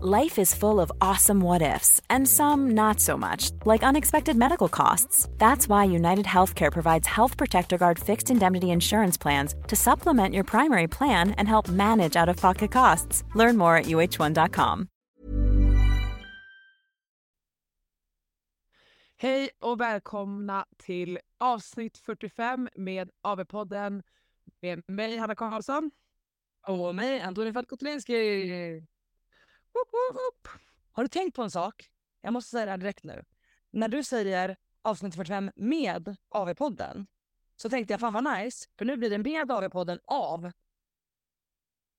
Life is full of awesome what ifs, and some not so much, like unexpected medical costs. That's why United Healthcare provides Health Protector Guard fixed indemnity insurance plans to supplement your primary plan and help manage out of pocket costs. Learn more at uh1.com. Hej och välkomna till avsnitt 45 med AV-podden med mig Hanna Karlsson. Och mig Antonij Falkotlinski. Har du tänkt på en sak? Jag måste säga det här direkt nu. När du säger avsnitt 45 med AV-podden så tänkte jag fan vad nice, för nu blir det med AV-podden av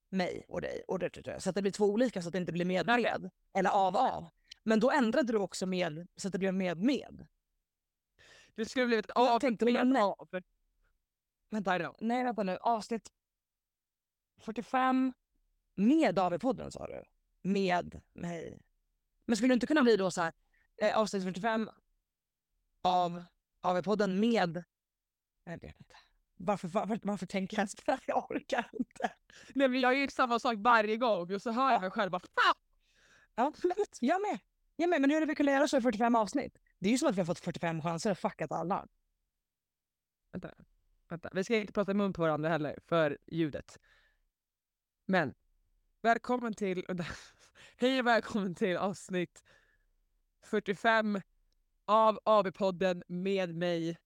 mig och dig. Och det, så att det blir två olika så att det inte blir med med. Eller av av. Men då ändrade du också med så att det blev med med. Det skulle blivit Jag av tänkte med med- av. Vänta. Nej vänta nu. Avsnitt 45 med AV-podden sa du? Med mig. Men skulle det inte kunna bli då så här eh, avsnitt 45 av AV-podden med... Jag vet inte. Varför, varför, varför tänker jag så här? Jag orkar inte. Nej, men jag gör samma sak varje gång och så hör jag mig själv bara Fan! Ja, jag med. Jag med. Men hur är det vi kunde göra så i 45 avsnitt? Det är ju som att vi har fått 45 chanser att fuckat alla. Vänta, vänta. Vi ska inte prata i mun på varandra heller för ljudet. Men välkommen till... Hej och välkommen till avsnitt 45 av AV-podden med mig.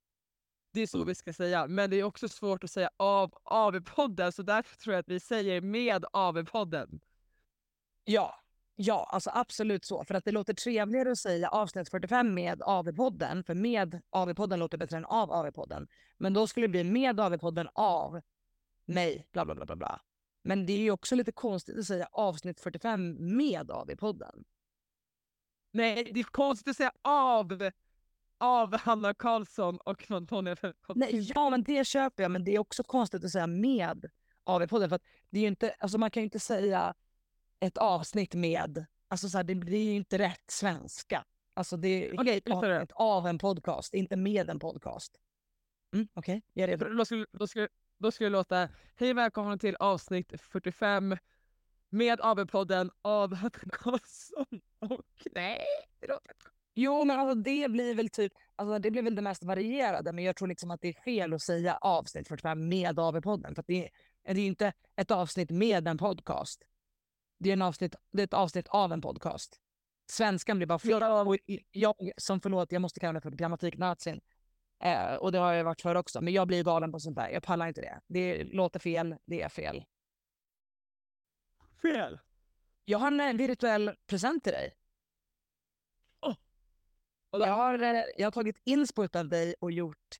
Det är så vi ska säga, men det är också svårt att säga av AV-podden så därför tror jag att vi säger med AV-podden. Ja, ja, alltså absolut så. För att det låter trevligare att säga avsnitt 45 med AV-podden, för med AV-podden låter bättre än av AV-podden. Men då skulle det bli med AV-podden av mig, bla bla bla bla bla. Men det är ju också lite konstigt att säga avsnitt 45 med AV-podden. Nej, det är konstigt att säga av, av Hanna Karlsson och Antonija Nej, ja, men det köper jag, men det är också konstigt att säga med AV-podden. För det är ju inte, alltså man kan ju inte säga ett avsnitt med, alltså så här, det blir ju inte rätt svenska. Alltså det är Okej, ett av en podcast, inte med en podcast. Mm, Okej, jag är redo. Då skulle, då, skulle, då skulle det låta Hej välkomna till avsnitt 45 med AV-podden av Hanna Karlsson och... Nej. Jo, men alltså det blir väl typ, alltså det blir väl det mest varierade, men jag tror liksom att det är fel att säga avsnitt 45 med AV-podden. För att det, är, det är inte ett avsnitt med en podcast. Det är, en avsnitt, det är ett avsnitt av en podcast. Svenskan blir bara fel. Jag, som förlåt, jag måste kalla mig för grammatiknazin. Eh, och det har jag varit för också. Men jag blir galen på sånt där. Jag pallar inte det. Det låter fel, det är fel. Fel. Jag har en eh, virtuell present till dig. Då- Jag har, eh, jag har tagit inspo av dig och gjort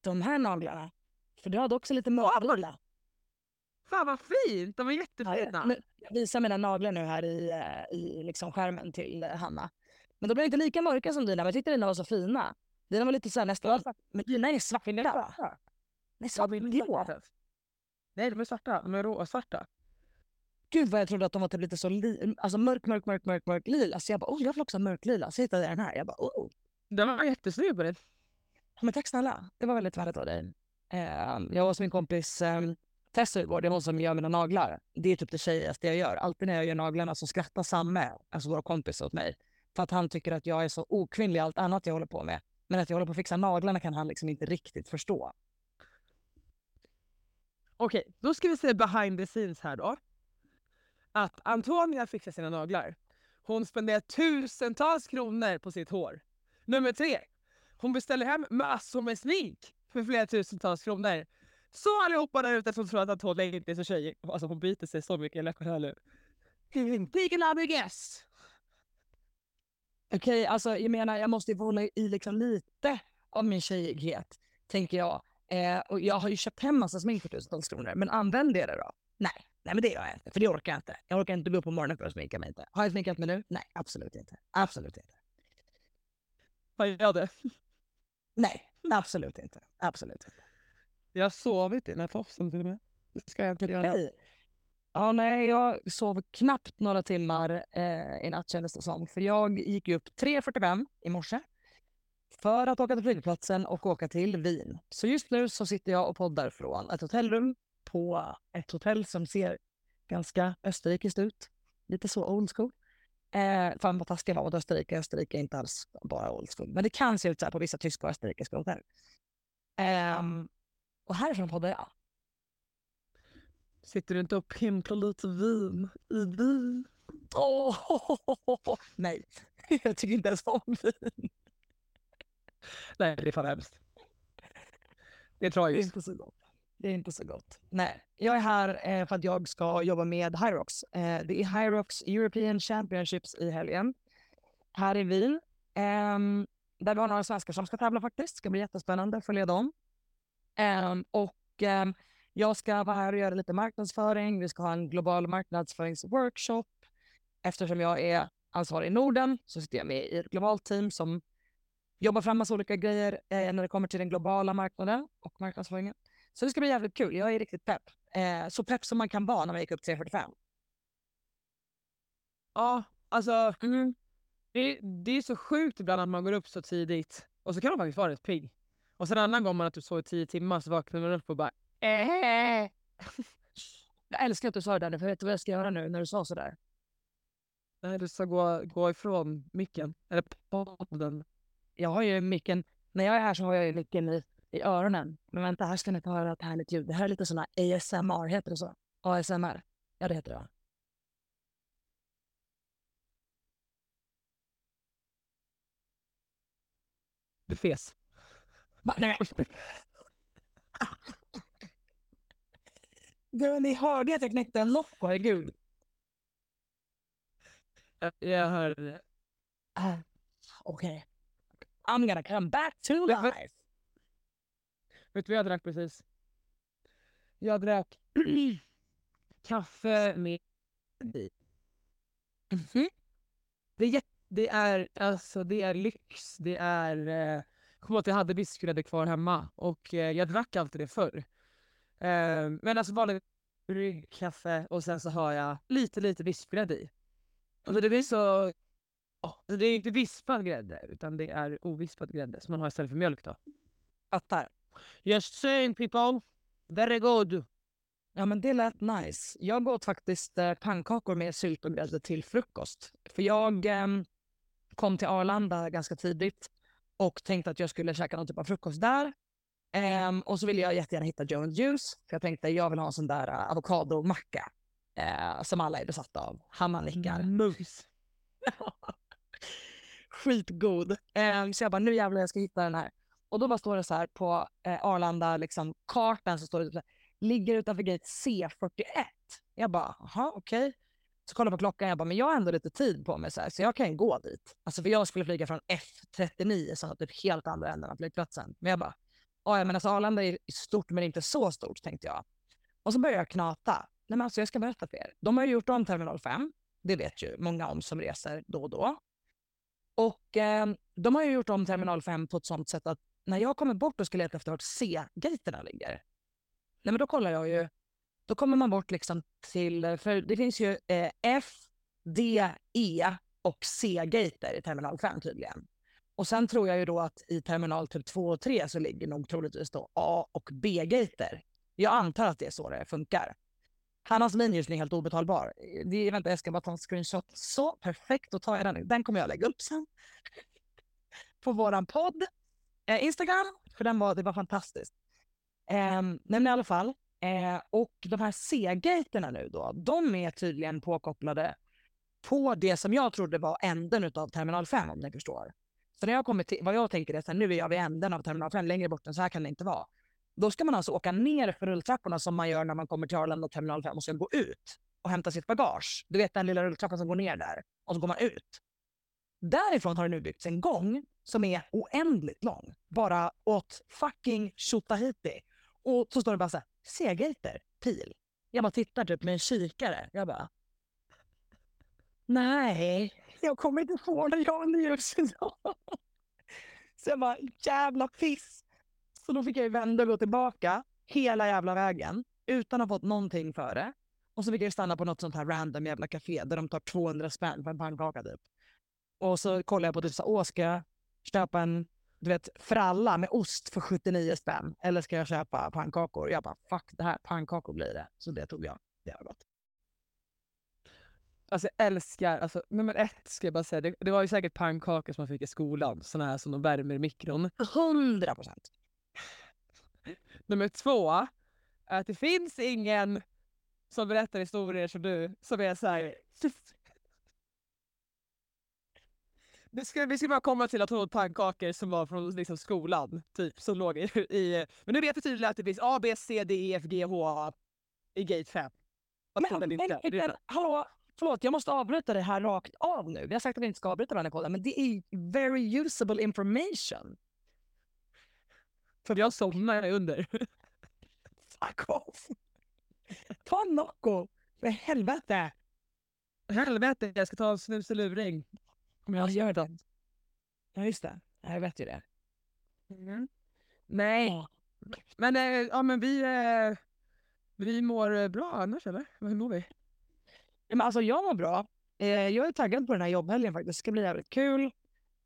de här naglarna. För du hade också lite mörka. Fan vad fint, de är jättefina. Nu- Jag visar mina naglar nu här i, eh, i liksom skärmen till Hanna. Men de blev inte lika mörka som dina, men jag tyckte dina var så fina. Dina var lite så här nästan... Men dina är svarta. Nej, Ja, svarta. är inte svarta. Nej, de är svarta. De är råsvarta. Gud vad jag trodde att de var typ lite så li- alltså mörk, mörk, mörk, mörk, mörk lila. Så jag bara, oh jag vill också ha mörklila. Så hittade jag den här. Jag bara, oh. Den var jättesnygg på dig. Ja, Men tack snälla. Det var väldigt vänligt av dig. Eh, jag var hos min kompis eh, Tessa igår. Det är hon som gör mina naglar. Det är typ det tjejigaste jag gör. Alltid när jag gör naglarna så skrattar Samme, alltså vår kompis åt mig. För att han tycker att jag är så okvinnlig i allt annat jag håller på med. Men att jag håller på att fixa naglarna kan han liksom inte riktigt förstå. Okej, då ska vi se behind the scenes här då. att Antonia fixar sina naglar. Hon spenderar tusentals kronor på sitt hår. Nummer tre. Hon beställer hem massor med smink för flera tusentals kronor. Så allihopa där ute som tror att Antonia inte är så tjejig. Alltså hon biter sig så mycket i läpparna nu. Take another guess. Okej, alltså jag menar jag måste ju få hålla i liksom lite av min tjejighet, tänker jag. Eh, och jag har ju köpt hem massa smink för tusentals kronor, men använder jag det då? Nej, nej men det gör jag inte, för det orkar jag inte. Jag orkar inte gå upp på morgonen för att sminka mig inte. Har jag sminkat mig nu? Nej, absolut inte. Absolut inte. Har jag det? Nej, absolut inte. Absolut inte. Jag har sovit i den här tofsen till och med. Det ska jag inte göra. Okej. Ja, nej, jag sov knappt några timmar eh, i natt kändes det som. För jag gick upp 3.45 i morse för att åka till flygplatsen och åka till Wien. Så just nu så sitter jag och poddar från ett hotellrum på ett hotell som ser ganska österrikiskt ut. Lite så old school. Eh, fan vad taskig jag var mot Österrike. Österrike är inte alls bara old school. Men det kan se ut så här på vissa tyska och österrikiska hotell. Eh, och härifrån poddar jag. Sitter du inte och pimplar lite vin i vin? Åh, nej, jag tycker inte ens om vin. Nej, det är fan hemskt. Det är Det är tragiskt. inte så gott. Det är inte så gott. Nej, jag är här eh, för att jag ska jobba med Hyrox. Eh, det är Hyrox European Championships i helgen. Här i Wien. Ehm, där vi har några svenskar som ska tävla faktiskt. Det ska bli jättespännande att följa dem. Ehm, och ehm, jag ska vara här och göra lite marknadsföring. Vi ska ha en global marknadsföringsworkshop. Eftersom jag är ansvarig i Norden så sitter jag med i ett globalt team som jobbar fram massa olika grejer eh, när det kommer till den globala marknaden och marknadsföringen. Så det ska bli jävligt kul. Jag är riktigt pepp. Eh, så pepp som man kan vara när man gick upp 3.45. Ja, alltså Mm. det, det är så sjukt ibland att man går upp så tidigt och så kan man faktiskt vara rätt pigg. Och sen en annan gång man har typ sovit tio timmar så vaknar man upp och bara. Jag älskar att du sa det där, för vet du vad jag ska göra nu när du sa sådär? Nej, du ska gå, gå ifrån micken. Eller podden. Jag har ju micken, när jag är här så har jag ju micken i, i öronen. Men vänta, här ska ni få höra ett härligt ljud. Det här är lite såna ASMR, heter det så? ASMR? Ja, det heter det. Du fes. Va? Nej, Du, ni hörde att jag knäckte en Nocco, herregud. Jag, jag hör det. Uh, Okej. I'm gonna come back to life. Vet du vad jag drack precis? Jag drack kaffe med Mhm. Det är, det är, alltså, det är lyx. Det är... Eh, ihåg att jag hade vispgrädde kvar hemma och eh, jag drack alltid det förr. Eh, men alltså vanligt bryggkaffe och sen så har jag lite, lite vispgrädde i. Alltså det blir så... Oh, det är inte vispad grädde utan det är ovispad grädde som man har istället för mjölk då. Fattar. Just saying people. Very good. Ja, men det lät nice. Jag åt faktiskt eh, pannkakor med sylt och grädde till frukost. För jag ehm, kom till Arlanda ganska tidigt och tänkte att jag skulle käka någon typ av frukost där. Ehm, och så ville jag jättegärna hitta and Juice, för jag tänkte jag vill ha en sån där uh, avokadomacka eh, som alla är besatta av. Hanna nickar. Mums. Skitgod. Ehm, så jag bara, nu jävlar jag ska hitta den här. Och då bara står det så här på eh, Arlanda, liksom kartan så står det så här, ligger utanför gate C41. Jag bara, jaha okej. Så kollar jag på klockan, jag bara, men jag har ändå lite tid på mig så här, så jag kan ju gå dit. Alltså för jag skulle flyga från F39, så typ helt andra änden av flygplatsen. Men jag bara, ja men alltså Arlanda är stort men inte så stort tänkte jag. Och så började jag knata. Nej men alltså jag ska berätta för er. De har ju gjort om Terminal 5. Det vet ju många om som reser då och då. Och eh, de har ju gjort om Terminal 5 på ett sånt sätt att när jag kommer bort och ska leta efter vart C-gaterna ligger. Nej men då kollar jag ju. Då kommer man bort liksom till, eh, för det finns ju eh, F, D, E och C-gater i Terminal 5 tydligen. Och sen tror jag ju då att i terminal typ 2 och 3 så ligger nog troligtvis då A och B-gater. Jag antar att det är så det funkar. Hannas minus är helt obetalbar. Det, vänta, jag ska bara ta en screenshot. Så, perfekt. Då tar jag den. Den kommer jag lägga upp sen. På våran podd. Eh, Instagram, för den var, det var fantastiskt. Eh, nej men i alla fall. Eh, och de här C-gaterna nu då, de är tydligen påkopplade på det som jag trodde var änden av terminal 5 om ni förstår. Så när jag kommer till, vad jag tänker är att nu är jag vid änden av terminal 5, längre bort än så här kan det inte vara. Då ska man alltså åka ner för rulltrapporna som man gör när man kommer till Arlanda terminal 5 och ska gå ut och hämta sitt bagage. Du vet den lilla rulltrappan som går ner där och så går man ut. Därifrån har det nu byggts en gång som är oändligt lång. Bara åt fucking Tjotahejti. Och så står det bara så här, C-gater, pil. Jag bara tittar typ med en kikare. Jag bara, nej, jag kommer inte få när jag har ljus idag. Så jag bara, jävla piss. Så då fick jag ju vända och gå tillbaka hela jävla vägen utan att ha fått någonting för det. Och så fick jag stanna på något sånt här random jävla café där de tar 200 spänn för en pannkaka typ. Och så kollade jag på typ så åh ska jag köpa en du vet, fralla med ost för 79 spänn? Eller ska jag köpa pannkakor? Jag bara, fuck det här, pannkakor blir det. Så det tog jag. Det var gott. Alltså jag älskar, alltså nummer ett ska jag bara säga, det, det var ju säkert pannkakor som man fick i skolan, såna här som de värmer i mikron. 100 procent. Nummer två, är att det finns ingen som berättar historier som du, som är såhär... Det ska, vi ska bara komma till att hon åt pannkakor som var från liksom, skolan, typ, som låg i, i... Men nu vet vi tydligen att det finns A, B, C, D, E, F, G, H i gate 5. Men, men, men, men hallå, förlåt, jag måste avbryta det här rakt av nu. Vi har sagt att vi inte ska avbryta varandra podden, men det är very usable information. För jag somnar under. Fuck off! Ta Nocco, för helvete! Helvete, jag ska ta en snus och luring. Om jag gör det. Ja, just det. Jag vet ju det. Mm. Nej, men, äh, ja, men vi, äh, vi mår eh, bra annars eller? Hur mår vi? Ja, men alltså jag mår bra. Eh, jag är taggad på den här jobbhelgen faktiskt. Det ska bli jävligt kul.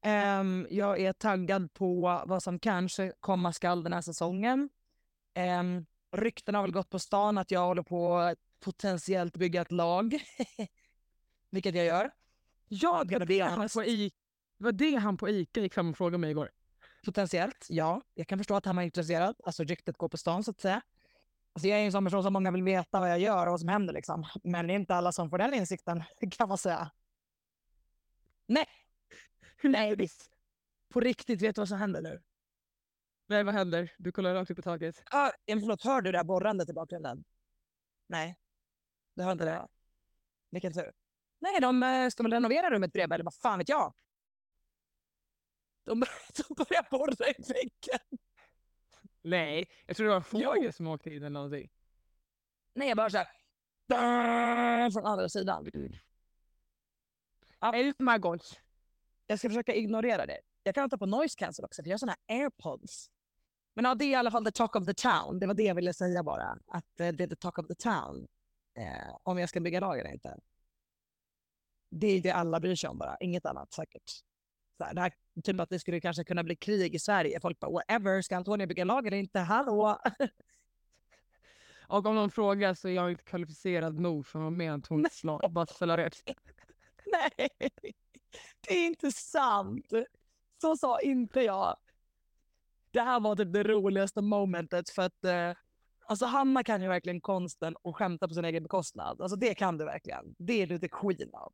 Um, jag är taggad på vad som kanske komma skall den här säsongen. Um, rykten har väl gått på stan att jag håller på att potentiellt bygga ett lag. Vilket jag gör. Jag det, det, han på I, det var det han på ICA gick fram och frågade mig igår. Potentiellt, ja. Jag kan förstå att han var intresserad. Alltså ryktet går på stan så att säga. Alltså jag är en sån person som många vill veta vad jag gör och vad som händer liksom. Men det är inte alla som får den insikten kan man säga. Nej. Nej, visst. På riktigt, vet du vad som händer nu? Nej, vad händer? Du kollar rakt upp i taket. Ah, förlåt, hör du det där borrandet i bakgrunden? Nej, du hör inte det? Vilken tur. Nej, de eh, ska väl renovera rummet bredvid, eller vad fan vet jag? De, de börjar borra i väggen. Nej, jag tror det var en fågel som åkte in eller någonting. Nej, jag bara såhär... Från andra sidan. Ja. Ut my gosh. Jag ska försöka ignorera det. Jag kan ta på noise cancel också, för jag har såna här airpods. Men ja, det är i alla fall the talk of the town. Det var det jag ville säga bara. Att eh, det är the talk of the town. Eh, om jag ska bygga lag eller inte. Det är det alla bryr sig om bara, inget annat säkert. Så här, det här, typ att det skulle kanske kunna bli krig i Sverige. Folk bara whatever, ska Antonija bygga lag eller inte? Hallå! Och om någon frågar så är jag inte kvalificerad nog för att vara med i Antonias lag. Bara. Nej, det är inte sant. Så sa inte jag. Det här var typ det roligaste momentet för att eh, alltså Hanna kan ju verkligen konsten och skämta på sin egen bekostnad. Alltså det kan du verkligen. Det är du the queen av.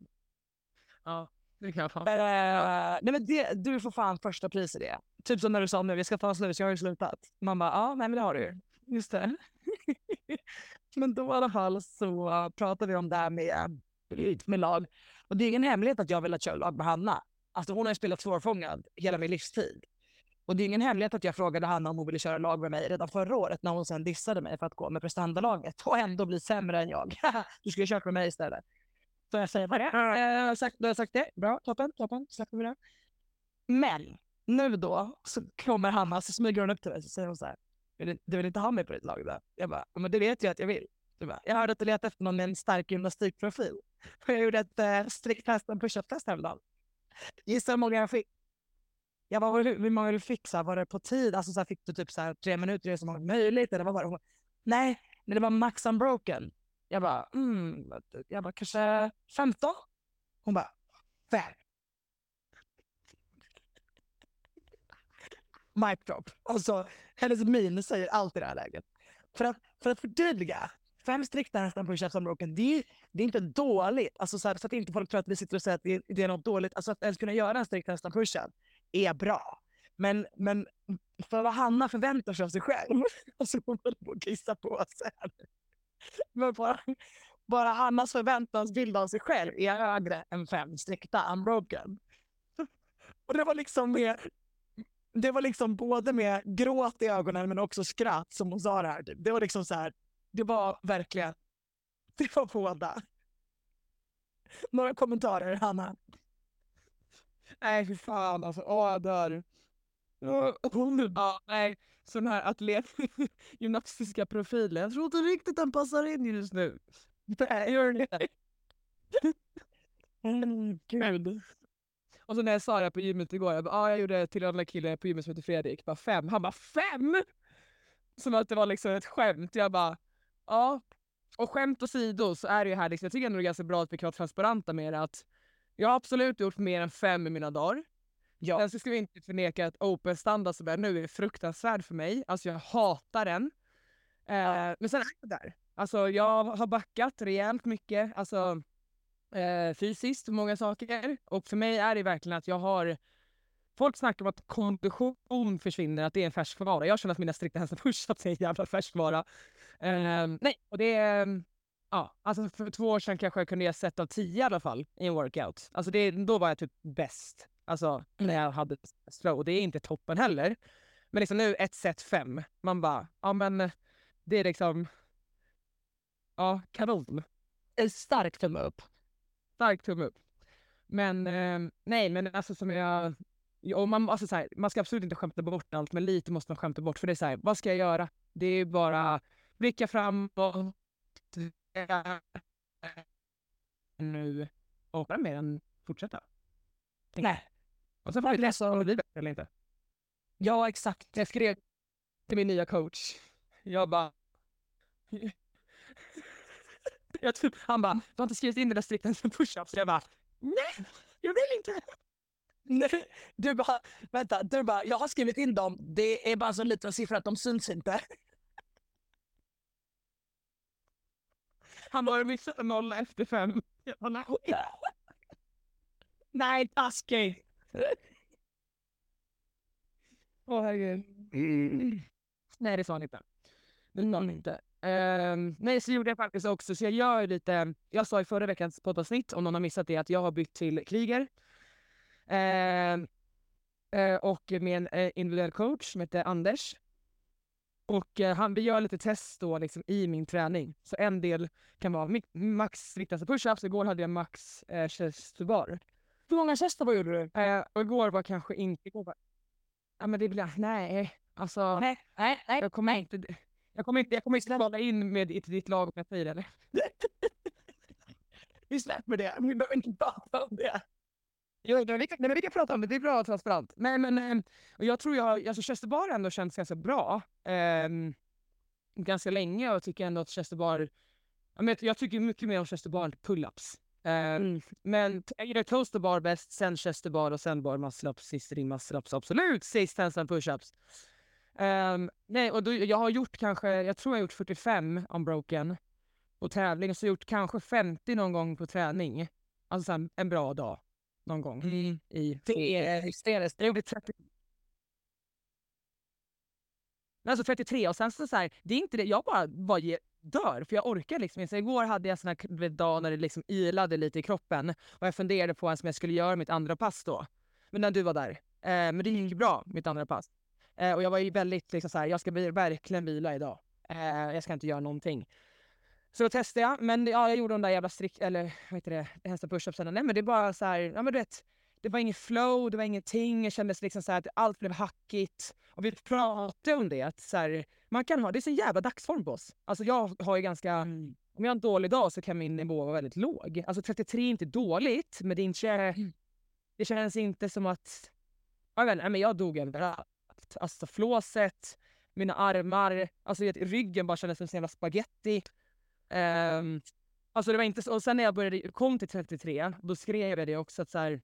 Ja, det kan jag fan. Uh, nej men det, du får fan första pris i det. Typ som när du sa nu, vi ska ta en snus, jag har ju slutat. Man bara, ja, nej men det har du ju. Just det. men då i alla fall så pratade pratar vi om det här med, med lag. Och det är ingen hemlighet att jag vill att köra lag med Hanna. Alltså hon har ju spelat svårfångad hela min livstid. Och det är ingen hemlighet att jag frågade Hanna om hon ville köra lag med mig redan förra året när hon sen dissade mig för att gå med prestandalaget och ändå bli sämre än jag. du skulle kört med mig istället. Så jag säger vad det är. Eh, sagt, då har jag sagt det. Bra, toppen, toppen. Släpper vi det. Men nu då så kommer Hanna, så smyger hon upp till mig och säger hon så här. Du vill inte ha mig på ditt lag då? Jag bara, men det vet jag att jag vill. Bara, jag hörde att du letar efter någon med en stark gymnastikprofil. Och jag gjorde ett eh, stricktest, en push-up-test häromdagen. Gissa hur många jag fick? Jag bara, hur många du fick? Så här, var det på tid? Alltså så här, fick du typ så här, tre minuter, så många möjligt? Eller vad var det? Bara, nej, nej, det var max unbroken. Jag bara, mm, jag bara kanske 15? Hon bara, fem. Mic drop. Alltså, hennes min säger allt i det här läget. för att, för att förtydliga. Fem strikta nästan på käftsområdet, det är, det är inte dåligt. Alltså så, här, så att inte folk tror att vi sitter och säger att det är, det är något dåligt. Alltså att ens kunna göra en strikt nästan pushen är bra. Men, men för vad Hanna förväntar sig av sig själv, alltså hon håller på att kissa på sig. Men bara, bara Annas förväntansbild av sig själv är högre än fem strikta unbroken. Och det var liksom med, det var liksom både med gråt i ögonen men också skratt som hon sa det här. Typ. Det var liksom så här, det var verkligen, det var båda. Några kommentarer, Hanna? Nej fy fan alltså, åh jag dör. Ja, nej, sån här atlet, gymnastiska profiler. Jag tror inte riktigt den passar in just nu. Nej, gör. Mm, Gud. Och så när jag sa det på gymmet igår, jag bara, ah, jag gjorde till en annan kille på gymmet som heter Fredrik, bara fem. Han bara fem! Som att det var liksom ett skämt. Jag bara, ja. Och skämt åsido så är det ju här, liksom, jag tycker ändå det är ganska bra att vi kan vara transparenta med det att jag har absolut gjort mer än fem i mina dagar. Ja. Sen så ska vi inte förneka att open standard som är nu är fruktansvärd för mig. Alltså jag hatar den. Eh, men sen är det där. Alltså jag har backat rejält mycket. Alltså eh, fysiskt många saker. Och för mig är det verkligen att jag har... Folk snackar om att kondition försvinner, att det är en färskvara. Jag känner att mina strikta hästar push-ups är en jävla färskvara. Eh, nej, och det är... Ja, alltså för två år sedan kanske jag kunde göra set av tio i alla fall i en workout. Alltså det, då var jag typ bäst. Alltså när jag hade slow. Och det är inte toppen heller. Men liksom nu ett set fem. Man bara, ja men det är liksom... Ja, kanon. En stark tumme upp. Stark tumme upp. Men eh, nej, men alltså som jag... Och man, alltså så här, man ska absolut inte skämta bort allt, men lite måste man skämta bort. För det är så här, vad ska jag göra? Det är bara blicka framåt. Nu. Och bara mer än fortsätta. Nej. Och sen får vi läsa om det blir eller inte. Ja, exakt. Jag skrev till min nya coach. Jag bara... Jag typ, han bara, du har inte skrivit in det där strikten push-ups? Jag bara, nej, jag vill inte. Nej, Du bara, vänta, du bara, jag har skrivit in dem. Det är bara så liten siffra att de syns inte. Han bara, missat noll efter fem. Jag bara, nej. Nej, taskig. Åh herregud. Mm. Nej, det sa han inte. Det sa han inte. Ehm, nej, så gjorde jag faktiskt också, så jag gör lite, jag sa i förra veckans poddavsnitt, om någon har missat det, att jag har bytt till Kriger. Ehm, eh, och med en eh, individuell coach som heter Anders. Och eh, han, vi gör lite test då liksom i min träning. Så en del kan vara max riktade push-ups, igår hade jag max eh, chest to bar. Hur många tester vad gjorde du? Eh, och igår var kanske inte... Igår var, ja men det blir... Nej, alltså... Nej, nej, nej. Jag kommer inte... Jag kommer inte, jag kommer inte kvala in med i ditt lag om jag säger det. Vi släpper det. Vi behöver inte prata om det. Jo, nej, men vi kan, prata om det, det är bra och transparent. Nej, men eh, och jag tror jag, alltså Chester Bar har ändå känts ganska bra. ehm, ganska länge och tycker ändå att Chester Bar, jag, jag tycker mycket mer om Chester Bar än pull-ups. Ehm, Men jag gillar Toaster Bar bäst, sen Chester Bar och sen Bar Muscle-ups, sist ring Muscle-ups, absolut sist handstand push-ups. Ehm, nej, och då, jag har gjort kanske, jag tror jag har gjort 45 unbroken på tävling, så jag har gjort kanske 50 någon gång på träning. Alltså så här, en bra dag någon gång i Det är hysteriskt. jag gjorde 30. Alltså 33 och sen så, så här, det är inte det, jag bara, bara ge- dör för jag orkar liksom inte. Igår hade jag sån här dag när det liksom ilade lite i kroppen och jag funderade på ens om jag skulle göra mitt andra pass då. Men när du var där. Eh, men det gick bra, mitt andra pass. Eh, och jag var ju väldigt liksom så här, jag ska verkligen vila idag. Eh, jag ska inte göra någonting. Så då testade jag, men ja, jag gjorde de där jävla strikt, eller vad heter det, hästa push-upsen. Nej men det är bara så här, ja men du vet, det var ingen flow, det var ingenting. Jag kände liksom så här att allt blev hackigt. Och vi pratade om det, att så här, man kan ha, det är så jävla dagsform på oss. Alltså jag har ju ganska, om jag har en dålig dag så kan min nivå vara väldigt låg. Alltså 33 är inte dåligt, men det, är inte, det känns inte som att, jag vet inte, men jag dog överallt. Alltså flåset, mina armar, alltså vet, ryggen bara kändes som en jävla spaghetti. Ehm, alltså det var inte så, och sen när jag började, kom till 33, då skrev jag det också att så här,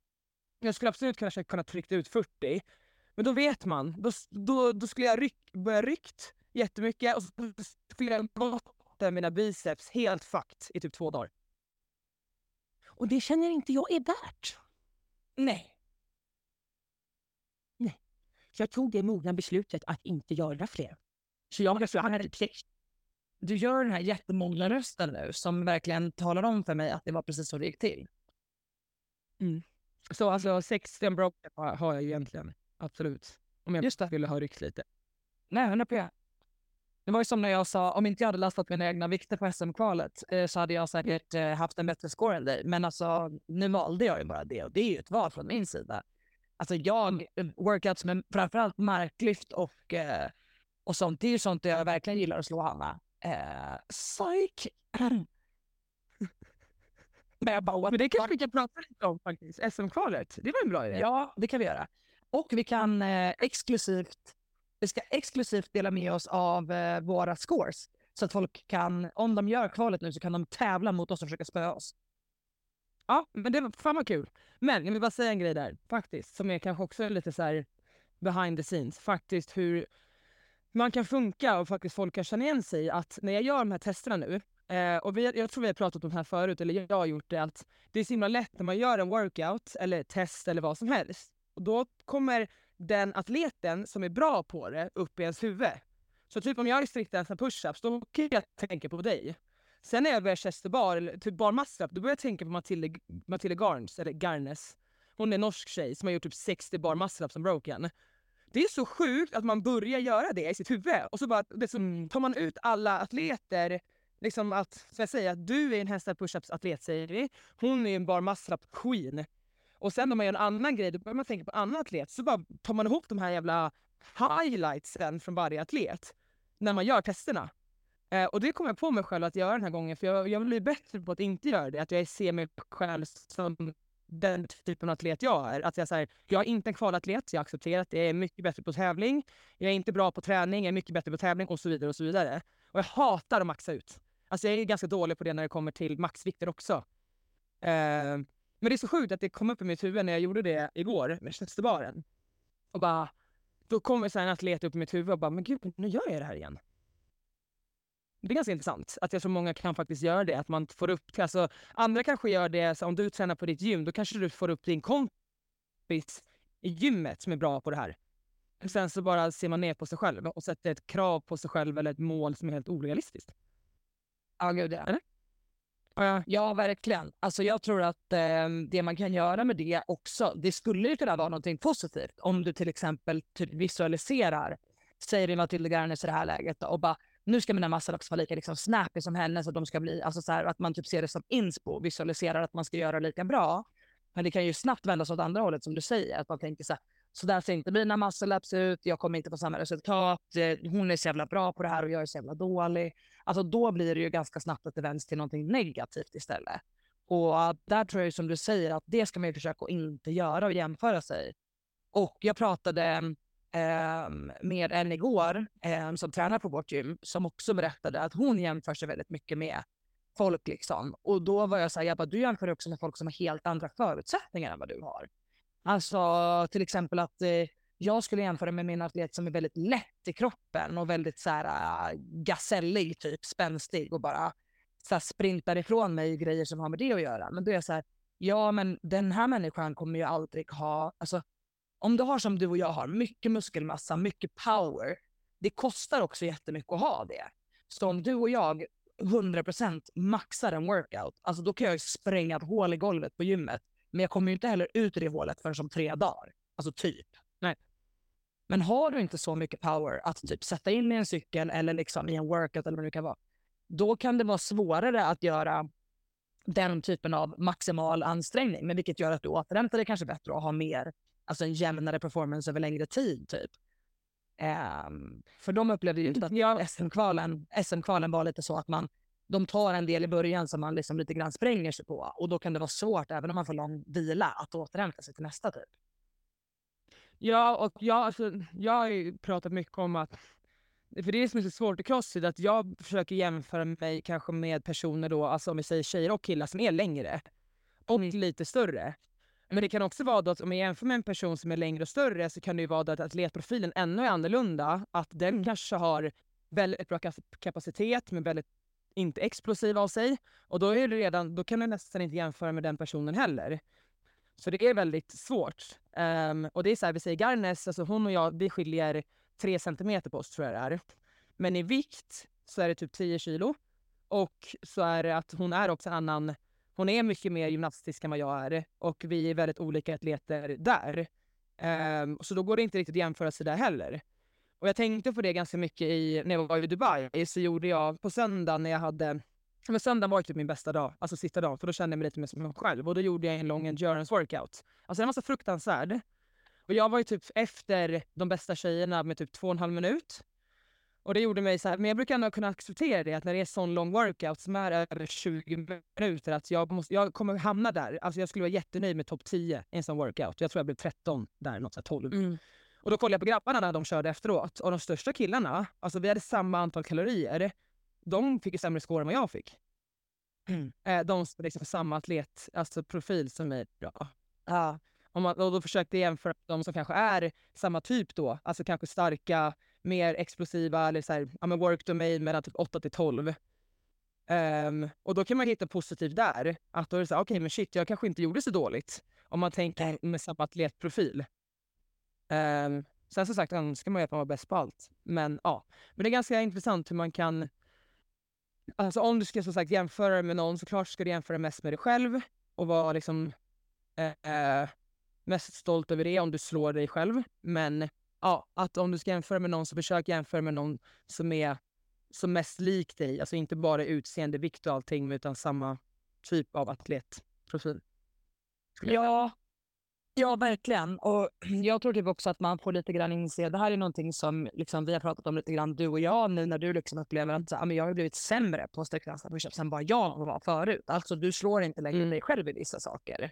jag skulle absolut kanske kunna tryckt ut 40, men då vet man. Då, då, då skulle jag ryck, börja ryckt jättemycket och så skulle jag gått mina biceps helt fucked i typ två dagar. Och det känner inte jag är värt. Nej. Nej. Så jag tog det mogna beslutet att inte göra fler. Så jag har så här. Du gör den här jättemogna rösten nu som verkligen talar om för mig att det var precis så det gick till. Mm. Så alltså 16 broken har jag ju egentligen. Absolut. Om jag Just det. ville ha ryckt lite. Nej, 100 p. Det var ju som när jag sa, om inte jag hade lastat mina egna vikter på SM-kvalet eh, så hade jag säkert eh, haft en bättre score än dig. Men alltså, nu valde jag ju bara det och det är ju ett val från min sida. Alltså jag, eh, workouts med framförallt marklyft och, eh, och sånt, det är ju sånt jag verkligen gillar att slå Hanna. Eh, psyk! Men jag bara, what Men det kanske vi kan prata lite om faktiskt. SM-kvalet. Det var en bra idé. Ja, det kan vi göra. Och vi kan eh, exklusivt, vi ska exklusivt dela med oss av eh, våra scores. Så att folk kan, om de gör kvalet nu så kan de tävla mot oss och försöka spöa oss. Ja, men det var fan vad kul. Men jag vill bara säga en grej där faktiskt, som är kanske också lite så här behind the scenes. Faktiskt hur man kan funka och faktiskt folk kan känna igen sig i att när jag gör de här testerna nu, eh, och vi, jag tror vi har pratat om det här förut, eller jag har gjort det, att det är så himla lätt när man gör en workout eller test eller vad som helst. Och då kommer den atleten som är bra på det upp i ens huvud. Så typ om jag är striktare än push-ups, då kan jag tänka på dig. Sen när jag börjar chester bar, eller typ bar muscle då börjar jag tänka på Matilda, Matilda Garns, eller Garnes. Hon är en norsk tjej som har gjort typ 60 bar muscle som broken. Det är så sjukt att man börjar göra det i sitt huvud och så bara det så tar man ut alla atleter. Liksom att, som jag säger, att du är en hästar push-ups atlet säger vi. Hon är en bar muscle up queen. Och sen om man gör en annan grej, då börjar man tänka på en annan atlet. Så bara tar man ihop de här jävla highlightsen från varje atlet när man gör testerna. Eh, och det kom jag på mig själv att göra den här gången, för jag, jag vill bli bättre på att inte göra det. Att jag ser mig själv som den typen av atlet jag är. Att jag, så här, jag är inte en kvalatlet, jag har accepterat det. Jag är mycket bättre på tävling. Jag är inte bra på träning, jag är mycket bättre på tävling och så vidare. Och så vidare. Och jag hatar att maxa ut. Alltså jag är ganska dålig på det när det kommer till maxvikter också. Eh, men det är så sjukt att det kom upp i mitt huvud när jag gjorde det igår med tjänstebaren. Och bara, då kommer så en atlet upp i mitt huvud och bara, men gud, nu gör jag det här igen. Det är ganska intressant att jag tror många kan faktiskt göra det. Att man får upp, alltså, andra kanske gör det, så om du tränar på ditt gym, då kanske du får upp din kompis i gymmet som är bra på det här. Sen så bara ser man ner på sig själv och sätter ett krav på sig själv eller ett mål som är helt orealistiskt. Ja, gud ja. Eller? Ja, Ja, verkligen. Alltså jag tror att eh, det man kan göra med det också, det skulle ju kunna vara någonting positivt. Om du till exempel typ visualiserar, säger det Matilda Garnes i det här läget då, och bara nu ska mina massor också vara lika liksom snappy som henne så att de ska bli, alltså så här, att man typ ser det som inspo, visualiserar att man ska göra lika bra. Men det kan ju snabbt vändas åt andra hållet som du säger, att man tänker så här, så där ser inte mina muscle-ups ut, jag kommer inte få samma resultat, eh, hon är så jävla bra på det här och jag är så jävla dålig. Alltså då blir det ju ganska snabbt att det vänds till någonting negativt istället. Och där tror jag som du säger att det ska man ju försöka att inte göra och jämföra sig. Och jag pratade eh, med en igår eh, som tränar på vårt gym som också berättade att hon jämför sig väldigt mycket med folk liksom. Och då var jag så här, jag bara, du jämför också med folk som har helt andra förutsättningar än vad du har. Alltså till exempel att eh, jag skulle jämföra med min atlet som är väldigt lätt i kroppen och väldigt så här ah, äh, gasellig, typ spänstig och bara så här, sprintar ifrån mig grejer som har med det att göra. Men då är jag så här, ja men den här människan kommer ju aldrig ha, alltså om du har som du och jag har, mycket muskelmassa, mycket power, det kostar också jättemycket att ha det. Så om du och jag 100% maxar en workout, alltså då kan jag ju spränga ett hål i golvet på gymmet. Men jag kommer ju inte heller ut ur det hålet förrän som tre dagar. Alltså typ. Nej. Men har du inte så mycket power att typ sätta in i en cykel eller liksom i en workout eller vad det kan vara, då kan det vara svårare att göra den typen av maximal ansträngning, men vilket gör att du återhämtar dig kanske bättre och har mer, alltså en jämnare performance över längre tid typ. Ehm, för de upplevde ju att Ja. SM-kvalen, SM-kvalen var lite så att man, de tar en del i början som man liksom lite grann spränger sig på och då kan det vara svårt, även om man får lång vila, att återhämta sig till nästa typ. Ja, och jag, alltså, jag har ju pratat mycket om att för det är det som är så svårt i crossfit, att jag försöker jämföra mig kanske med personer då, alltså om vi säger tjejer och killar som är längre och lite större. Men det kan också vara då att om jag jämför med en person som är längre och större så kan det ju vara då att atletprofilen ännu är annorlunda. Att den kanske har väldigt bra kapacitet men väldigt inte explosiv av sig. Och då, är det redan, då kan du nästan inte jämföra med den personen heller. Så det är väldigt svårt. Um, och det är så här, vi säger Garnes, alltså hon och jag, vi skiljer tre centimeter på oss tror jag det är. Men i vikt så är det typ 10 kilo. Och så är det att hon är också en annan, hon är mycket mer gymnastisk än vad jag är. Och vi är väldigt olika atleter där. Um, så då går det inte riktigt att jämföra sig där heller. Och jag tänkte på det ganska mycket i, när jag var i Dubai. Så gjorde jag på söndagen när jag hade men söndagen var typ min bästa dag, alltså sista dagen, för då kände jag mig lite mer som mig själv. Och då gjorde jag en lång endurance workout. Alltså den var så fruktansvärd. Och jag var ju typ efter de bästa tjejerna med typ två och en halv minut. Och det gjorde mig så här, men jag brukar ändå kunna acceptera det att när det är sån lång workout som är över 20 minuter, att jag, måste, jag kommer hamna där. Alltså jag skulle vara jättenöjd med topp 10 i en sån workout. Jag tror jag blev 13 där, något så 12. Mm. Och då kollade jag på grabbarna när de körde efteråt. Och de största killarna, alltså vi hade samma antal kalorier. De fick ju sämre score än vad jag fick. Mm. Eh, de som liksom samma atlet, alltså profil som mig. Då. Ja. Om man, och då försökte jag jämföra de som kanske är samma typ då, alltså kanske starka, mer explosiva eller så här, ja, men work domain mellan typ 8 till 12. Um, ehm, och då kan man hitta positivt där. Att då är det så okej okay, men shit, jag kanske inte gjorde så dåligt. Om man tänker med samma atletprofil. Um, sen som sagt önskar man ju att man var bäst på allt. Men ja, men det är ganska intressant hur man kan... Alltså om du ska som sagt jämföra med någon, så klart ska du jämföra mest med dig själv och vara liksom eh, mest stolt över det om du slår dig själv. Men ja, att om du ska jämföra med någon så försök jämföra med någon som är som mest lik dig. Alltså inte bara utseende, vikt och allting utan samma typ av atletprofil. Ja, Ja, verkligen. Och jag tror typ också att man får lite grann inse, det här är någonting som liksom vi har pratat om lite grann du och jag nu när du liksom upplever att så, men jag har blivit sämre på sträckdansa push än vad jag var förut. Alltså du slår inte längre mm. dig själv i vissa saker.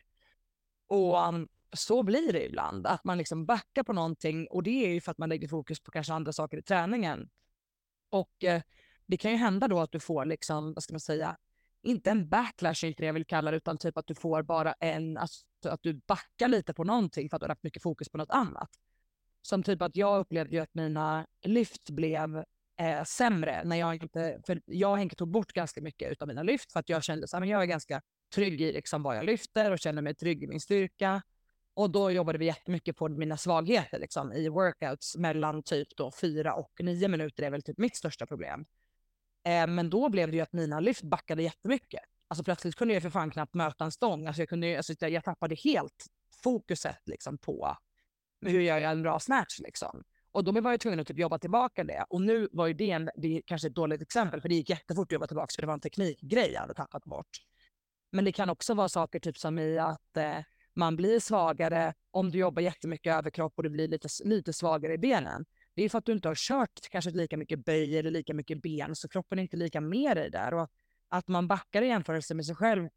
Och um, så blir det ibland, att man liksom backar på någonting och det är ju för att man lägger fokus på kanske andra saker i träningen. Och eh, det kan ju hända då att du får liksom, vad ska man säga, inte en backlash inte det jag vill kalla det, utan typ att du får bara en, alltså, att du backar lite på någonting för att du har haft mycket fokus på något annat. Som typ att jag upplevde ju att mina lyft blev eh, sämre när jag inte, för jag och Henke tog bort ganska mycket av mina lyft för att jag kände att jag är ganska trygg i liksom vad jag lyfter och känner mig trygg i min styrka. Och då jobbade vi jättemycket på mina svagheter liksom, i workouts mellan typ då fyra och nio minuter är väl typ mitt största problem. Eh, men då blev det ju att mina lyft backade jättemycket. Alltså plötsligt kunde jag för fan knappt möta en stång. Alltså jag, kunde, alltså jag tappade helt fokuset liksom på hur jag gör en bra snatch liksom. Och då var jag tvungen att typ jobba tillbaka det. Och nu var ju det, en, det är kanske ett dåligt exempel, för det gick jättefort att jobba tillbaka, så det var en teknikgrej jag hade tappat bort. Men det kan också vara saker typ som i att eh, man blir svagare om du jobbar jättemycket överkropp och du blir lite, lite svagare i benen. Det är för att du inte har kört kanske lika mycket böj eller lika mycket ben, så kroppen är inte lika med dig där. Och att man backar i jämförelse med sig själv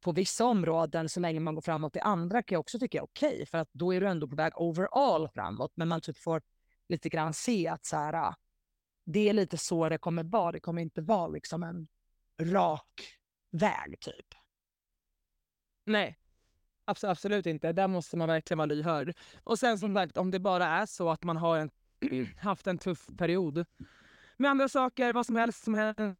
på vissa områden så länge man går framåt i andra kan jag också tycka är okej, okay, för att då är du ändå på väg overall framåt. Men man typ får lite grann se att så här, ah, det är lite så det kommer vara. Det kommer inte vara liksom en rak väg typ. Nej, absolut inte. Där måste man verkligen vara lyhörd. Och sen som sagt, om det bara är så att man har en, haft en tuff period med andra saker, vad som helst som händer.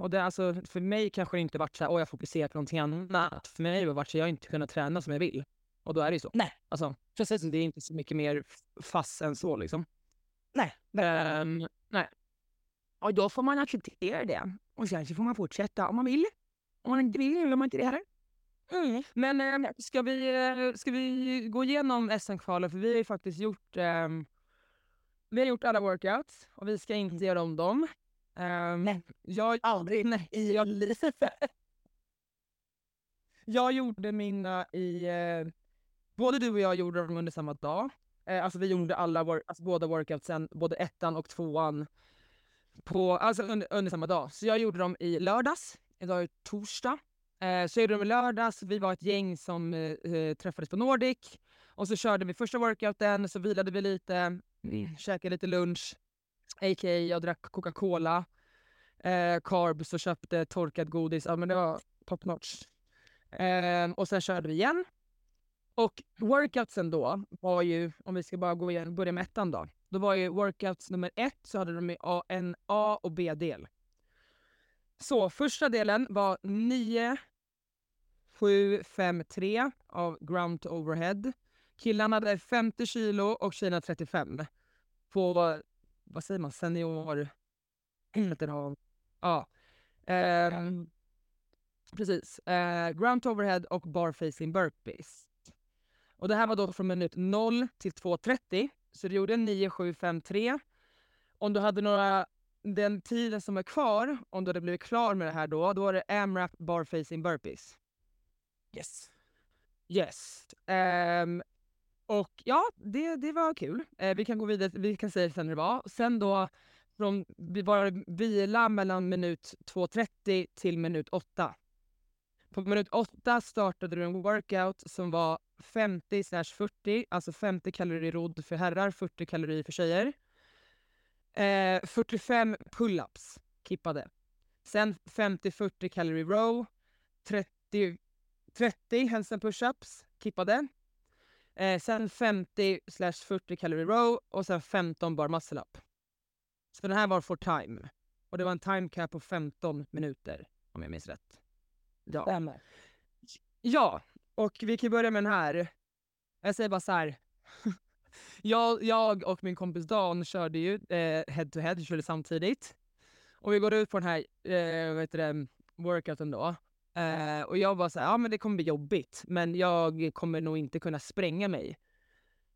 Och det, alltså, för mig kanske det inte varit så här, åh jag fokuserar på någonting annat. För mig har det varit så jag inte kunnat träna som jag vill. Och då är det ju så. Nej. Alltså, precis. Det är inte så mycket mer fast än så liksom. Nej. Um, nej. Och då får man acceptera det. Och sen så får man fortsätta om man vill. Om man inte vill vill man inte det heller. Mm. Men äh, ska, vi, äh, ska vi gå igenom SM-kvalet? För vi har ju faktiskt gjort, äh, vi har gjort alla workouts och vi ska inte göra om dem. Um, nej, jag, aldrig nej, i jag, jag gjorde mina i... Eh, både du och jag gjorde dem under samma dag. Eh, alltså vi gjorde alla wor alltså båda workoutsen, både ettan och tvåan, på, alltså under, under samma dag. Så jag gjorde dem i lördags, idag är torsdag. Eh, så gjorde de i lördags, vi var ett gäng som eh, eh, träffades på Nordic. Och så körde vi första workouten, så vilade vi lite, mm. käkade lite lunch. A.k.a. jag drack Coca-Cola. Eh, carbs och köpte torkat godis. Ja men det var top notch. Eh, och sen körde vi igen. Och workoutsen då var ju, om vi ska bara gå igen, börja med ettan då. Då var ju workouts nummer ett så hade de en A och B-del. Så första delen var 9, 7, 5, 3 av ground to overhead. Killarna hade 50 kilo och tjejerna 35. På, vad säger man, senior... Ja. Eh, precis. Eh, ground overhead och bar facing burpees. Och det här var då från minut 0 till 2.30. Så du gjorde 9, 7, 5, 3. Om du hade några den tiden som är kvar, om du hade blivit klar med det här då, då är det AMRAP bar facing burpees. Yes. Yes. Um, och ja, det, det var kul. Eh, vi kan gå vidare, vi kan säga sen hur det var. Sen då, från, vi vila mellan minut 2.30 till minut 8. På minut 8 startade du en workout som var 50 40, alltså 50 kalorier rodd för herrar, 40 kalorier för tjejer. Eh, 45 pull-ups kippade. Sen 50-40 calorie row. 30, 30 hälsen push-ups kippade. Eh, sen 50 40 calorie row och sen 15 bar muscle up. Så den här var for time. Och det var en time cap på 15 minuter om jag minns rätt. Ja. Stämmer. Ja, och vi kan börja med den här. Jag säger bara så här. jag, jag och min kompis Dan körde ju eh, head to head, körde samtidigt. Och vi går ut på den här eh, vad heter det, workouten då. Eh, och jag var så här, ja men det kommer bli jobbigt, men jag kommer nog inte kunna spränga mig.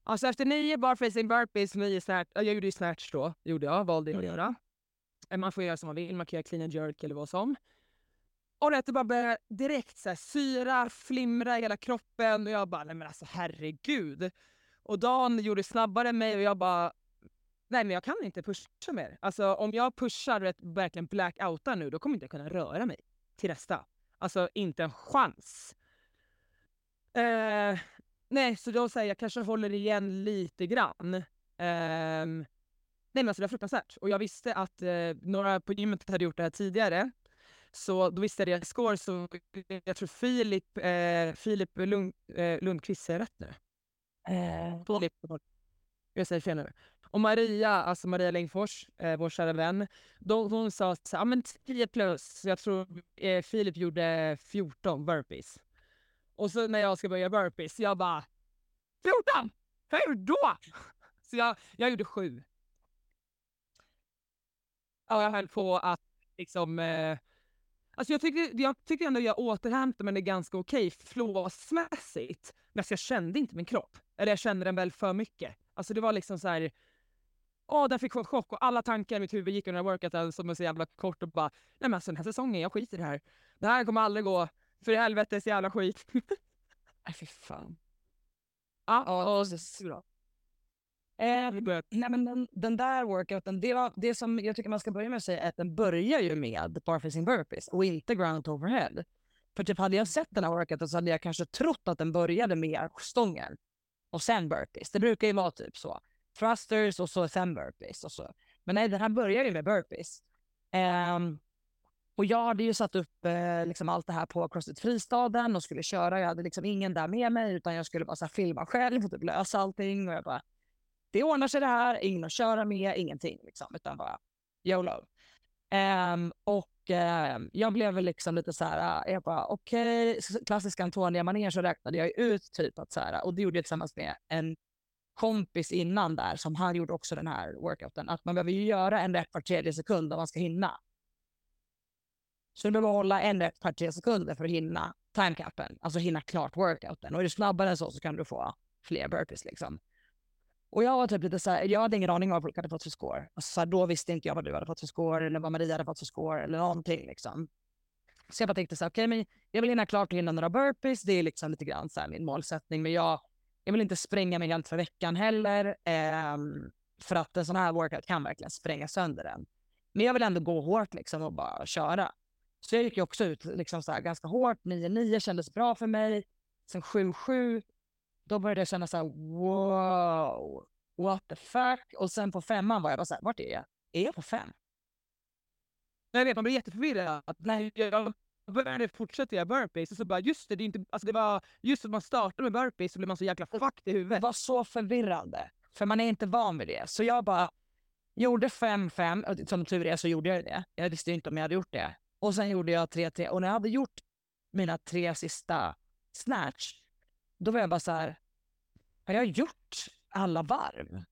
Alltså efter nio barfacing burpees, nio snatch, jag gjorde ju snatch då, gjorde jag, valde jag att göra. Eh, man får göra som man vill, man kan göra clean and jerk eller vad som. Och det bara började direkt så här, syra, flimra i hela kroppen och jag bara, nej men alltså herregud. Och Dan gjorde snabbare än mig och jag bara, nej men jag kan inte pusha mer. Alltså om jag pushar och verkligen blackoutar nu, då kommer jag inte kunna röra mig till nästa. Alltså inte en chans. Eh, nej, så då säger jag kanske håller igen lite grann. Eh, nej men alltså det var fruktansvärt. Och jag visste att eh, några på gymmet hade gjort det här tidigare. Så då visste jag deras score, så jag tror Filip, eh, Filip Lund, eh, Lundqvist, säger rätt nu? Eh, Filip, jag säger fel nu. Och Maria, alltså Maria Längfors, eh, vår kära vän, de, hon sa att ja men 10 plus. Jag tror eh, Filip gjorde 14 burpees. Och så när jag ska börja burpees, jag bara 14! Hur då? Så jag, jag gjorde sju. Ja, jag höll på att liksom eh, Alltså jag tyckte, jag tyckte ändå jag återhämtade mig ganska okej okay, flåsmässigt. Men alltså jag kände inte min kropp. Eller jag kände den väl för mycket. Alltså det var liksom så här. Åh, den fick en chock och alla tankar i mitt huvud gick under workouten som är så jävla kort och bara, nej men alltså den här säsongen, jag skiter i det här. Det här kommer aldrig gå. För i helvetes jävla skit. nej fy fan. Ja, och, och så, Eh, nej men den, den, där workouten, det, var, det som jag tycker man ska börja med att säga är att den börjar ju med barfacing burpees och inte ground overhead. För typ hade jag sett den här workouten så hade jag kanske trott att den började med stången och sen burpees. Det brukar ju vara typ så. Thrusters och så sen burpees och så. Men nej, den här börjar ju med burpees. Um, och jag hade ju satt upp eh, liksom allt det här på Crossfit Fristaden och skulle köra. Jag hade liksom ingen där med mig utan jag skulle bara så här, filma själv och typ lösa allting. Och jag bara, det ordnar sig det här, ingen att köra med, ingenting liksom, utan bara YOLO. Um, och eh, jag blev väl liksom lite så här, ah, jag bara okej, okay. klassiska Antonia manér så räknade jag ut typ att så här, och det gjorde jag tillsammans med en kompis innan där som han gjorde också den här workouten, att man behöver ju göra en rep var tredje sekund om man ska hinna. Så du behöver hålla en rep per tredje sekunder för att hinna timecapen, alltså hinna klart workouten. Och är du snabbare än så så kan du få fler burpees liksom. Och jag var typ lite så här, jag hade ingen aning om vad folk hade fått för score. Alltså så här, då visste inte jag vad du hade fått för score eller vad Maria hade fått för score eller någonting liksom. Så jag bara tänkte så här, okej, okay, men jag vill hinna klart och hinna några burpees. Det är liksom lite grann så här min målsättning. Men jag, jag vill inte spränga mig helt för veckan heller. Eh, för att en sån här workout kan verkligen spränga sönder den. Men jag vill ändå gå hårt liksom och bara köra. Så jag gick ju också ut liksom så här, ganska hårt. 9-9 kändes bra för mig. Sen 7-7 då började jag känna så här, wow, what the fuck? Och sen på femman var jag bara så här, vart är jag? Är jag på fem? Jag vet, man blir jätteförvirrad. Nej, jag började fortsätta göra burpees och så bara just det, det, är inte, alltså det var just att man startade med burpees så blev man så jäkla fucked i Det huvudet. var så förvirrande. För man är inte van vid det. Så jag bara gjorde 5-5. och Som tur är så gjorde jag det. Jag visste inte om jag hade gjort det. Och sen gjorde jag 3-3. Och när jag hade gjort mina tre sista snatch, då var jag bara så här. Har jag gjort alla varv?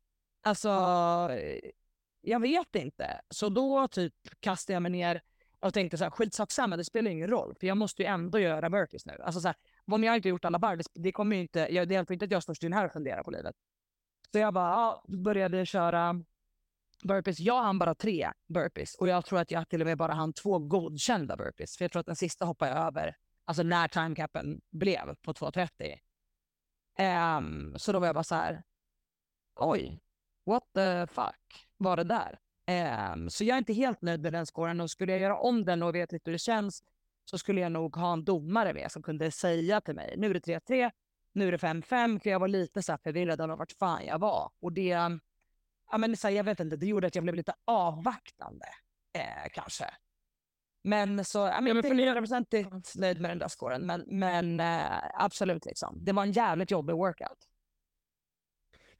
Alltså, eh, jag vet inte. Så då typ kastade jag mig ner och tänkte så här, skitsamma, det spelar ingen roll. För jag måste ju ändå göra burpees nu. Alltså så här, om jag inte gjort alla varv, det, kommer inte, jag, det hjälper inte att jag står still här och funderar på livet. Så jag bara, ja, började köra burpees. Jag hann bara tre burpees och jag tror att jag till och med bara hann två godkända burpees. För jag tror att den sista hoppade jag över, alltså när timecapen blev på 2.30. Um, så då var jag bara så här, oj, what the fuck var det där? Um, så jag är inte helt nöjd med den scoren och skulle jag göra om den och vet lite hur det känns så skulle jag nog ha en domare med som kunde säga till mig, nu är det 3-3, nu är det 5-5, för jag var lite så här förvirrad över vart fan jag var. Och det, ja men så här, jag vet inte, det gjorde att jag blev lite avvaktande, eh, kanske. Men så, jag är inte hundraprocentigt nöjd med den där scoren, men, men eh, absolut liksom. Det var en jävligt jobbig workout.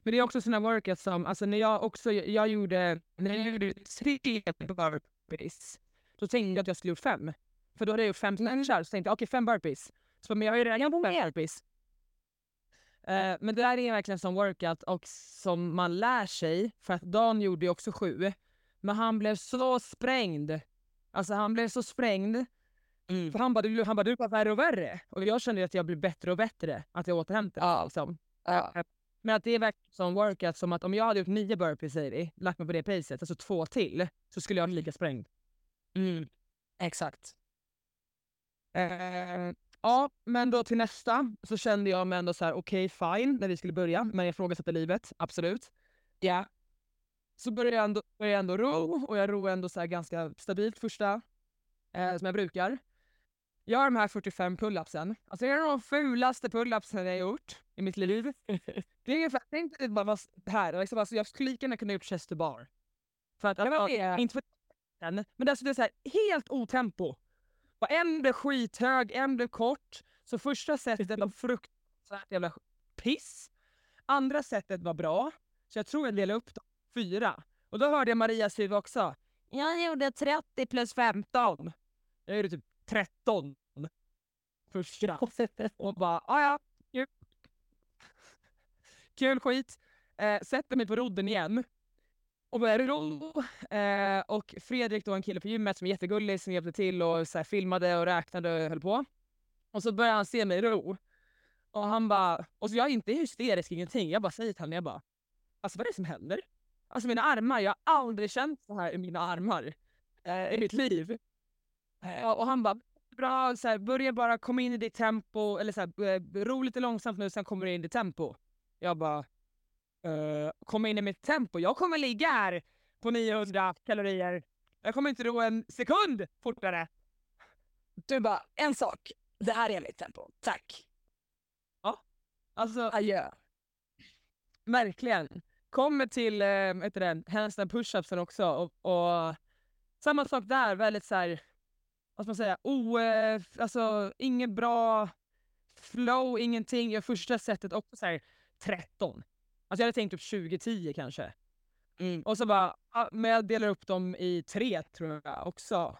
Men det är också såna workouts som, alltså när jag också, jag gjorde, när jag gjorde tre burpees, då tänkte jag att jag skulle gjort fem. För då hade jag gjort fem snatchar, så tänkte jag okej fem burpees. Så, men jag har ju redan gjort fem burpees. Eh, men det där är verkligen en sån workout och som man lär sig, för att Dan gjorde ju också sju, men han blev så sprängd. Alltså han blev så sprängd, för han bara, du, han bara du var värre och värre. Och jag kände att jag blev bättre och bättre, att jag återhämtade. Ja. Liksom. Ja. Men att det är verkligen som workout som att om jag hade gjort nio burpees vi, lagt mig på det pacet, alltså två till, så skulle jag vara lika sprängd. Mm. Exakt. Eh, ja, men då till nästa så kände jag mig ändå så här: okej fine när vi skulle börja, men jag ifrågasatte livet, absolut. Ja. Så började jag ändå, började jag ändå ro och jag ror ändå så här ganska stabilt första, eh, som jag brukar. Jag har de här 45 pull-upsen. Alltså det är de fulaste pull-upsen jag har gjort i mitt liv. Det är ungefär, tänk dig bara vad här, liksom, alltså jag skulle lika gärna kunna gjort chest to bar. För att, men alltså, det- inte för men det är, det så här, helt otempo. Och en blev skithög, en blev kort. Så första setet var fruktansvärt jävla piss. Andra setet var bra, så jag tror jag delade upp dem fyra. Och då hörde jag Marias huvud också. Jag gjorde 30 plus 15. Jag gjorde typ 13. Första. Och bara, ja ja, kul. Kul skit. Eh, sätter mig på rodden igen. Och börjar ro. Eh, och Fredrik då, en kille på gymmet som är jättegullig som hjälpte till och så här, filmade och räknade och höll på. Och så börjar han se mig ro. Och han bara, och så jag är inte hysterisk, ingenting. Jag bara säger till honom, jag bara, alltså vad är det som händer? Alltså mina armar, jag har aldrig känt så här i mina armar eh, i mitt liv. Eh, och han bara, bra, så här, börja bara komma in i ditt tempo, eller så här, ro lite långsamt nu, sen kommer du in i tempo. Jag bara, eh, komma in i mitt tempo? Jag kommer ligga här på 900 kalorier. Jag kommer inte ro en sekund fortare. Du bara, en sak. Det här är mitt tempo. Tack. Alltså, Adjö. verkligen. Kommer till, heter det, handstand push-upsen också och, och samma sak där, väldigt så här, vad ska man säga, o, eh, alltså ingen bra flow, ingenting. Jag första setet också så här 13. Alltså jag hade tänkt upp 20-10 kanske. Mm. Och så bara, ja, men jag delar upp dem i tre tror jag också.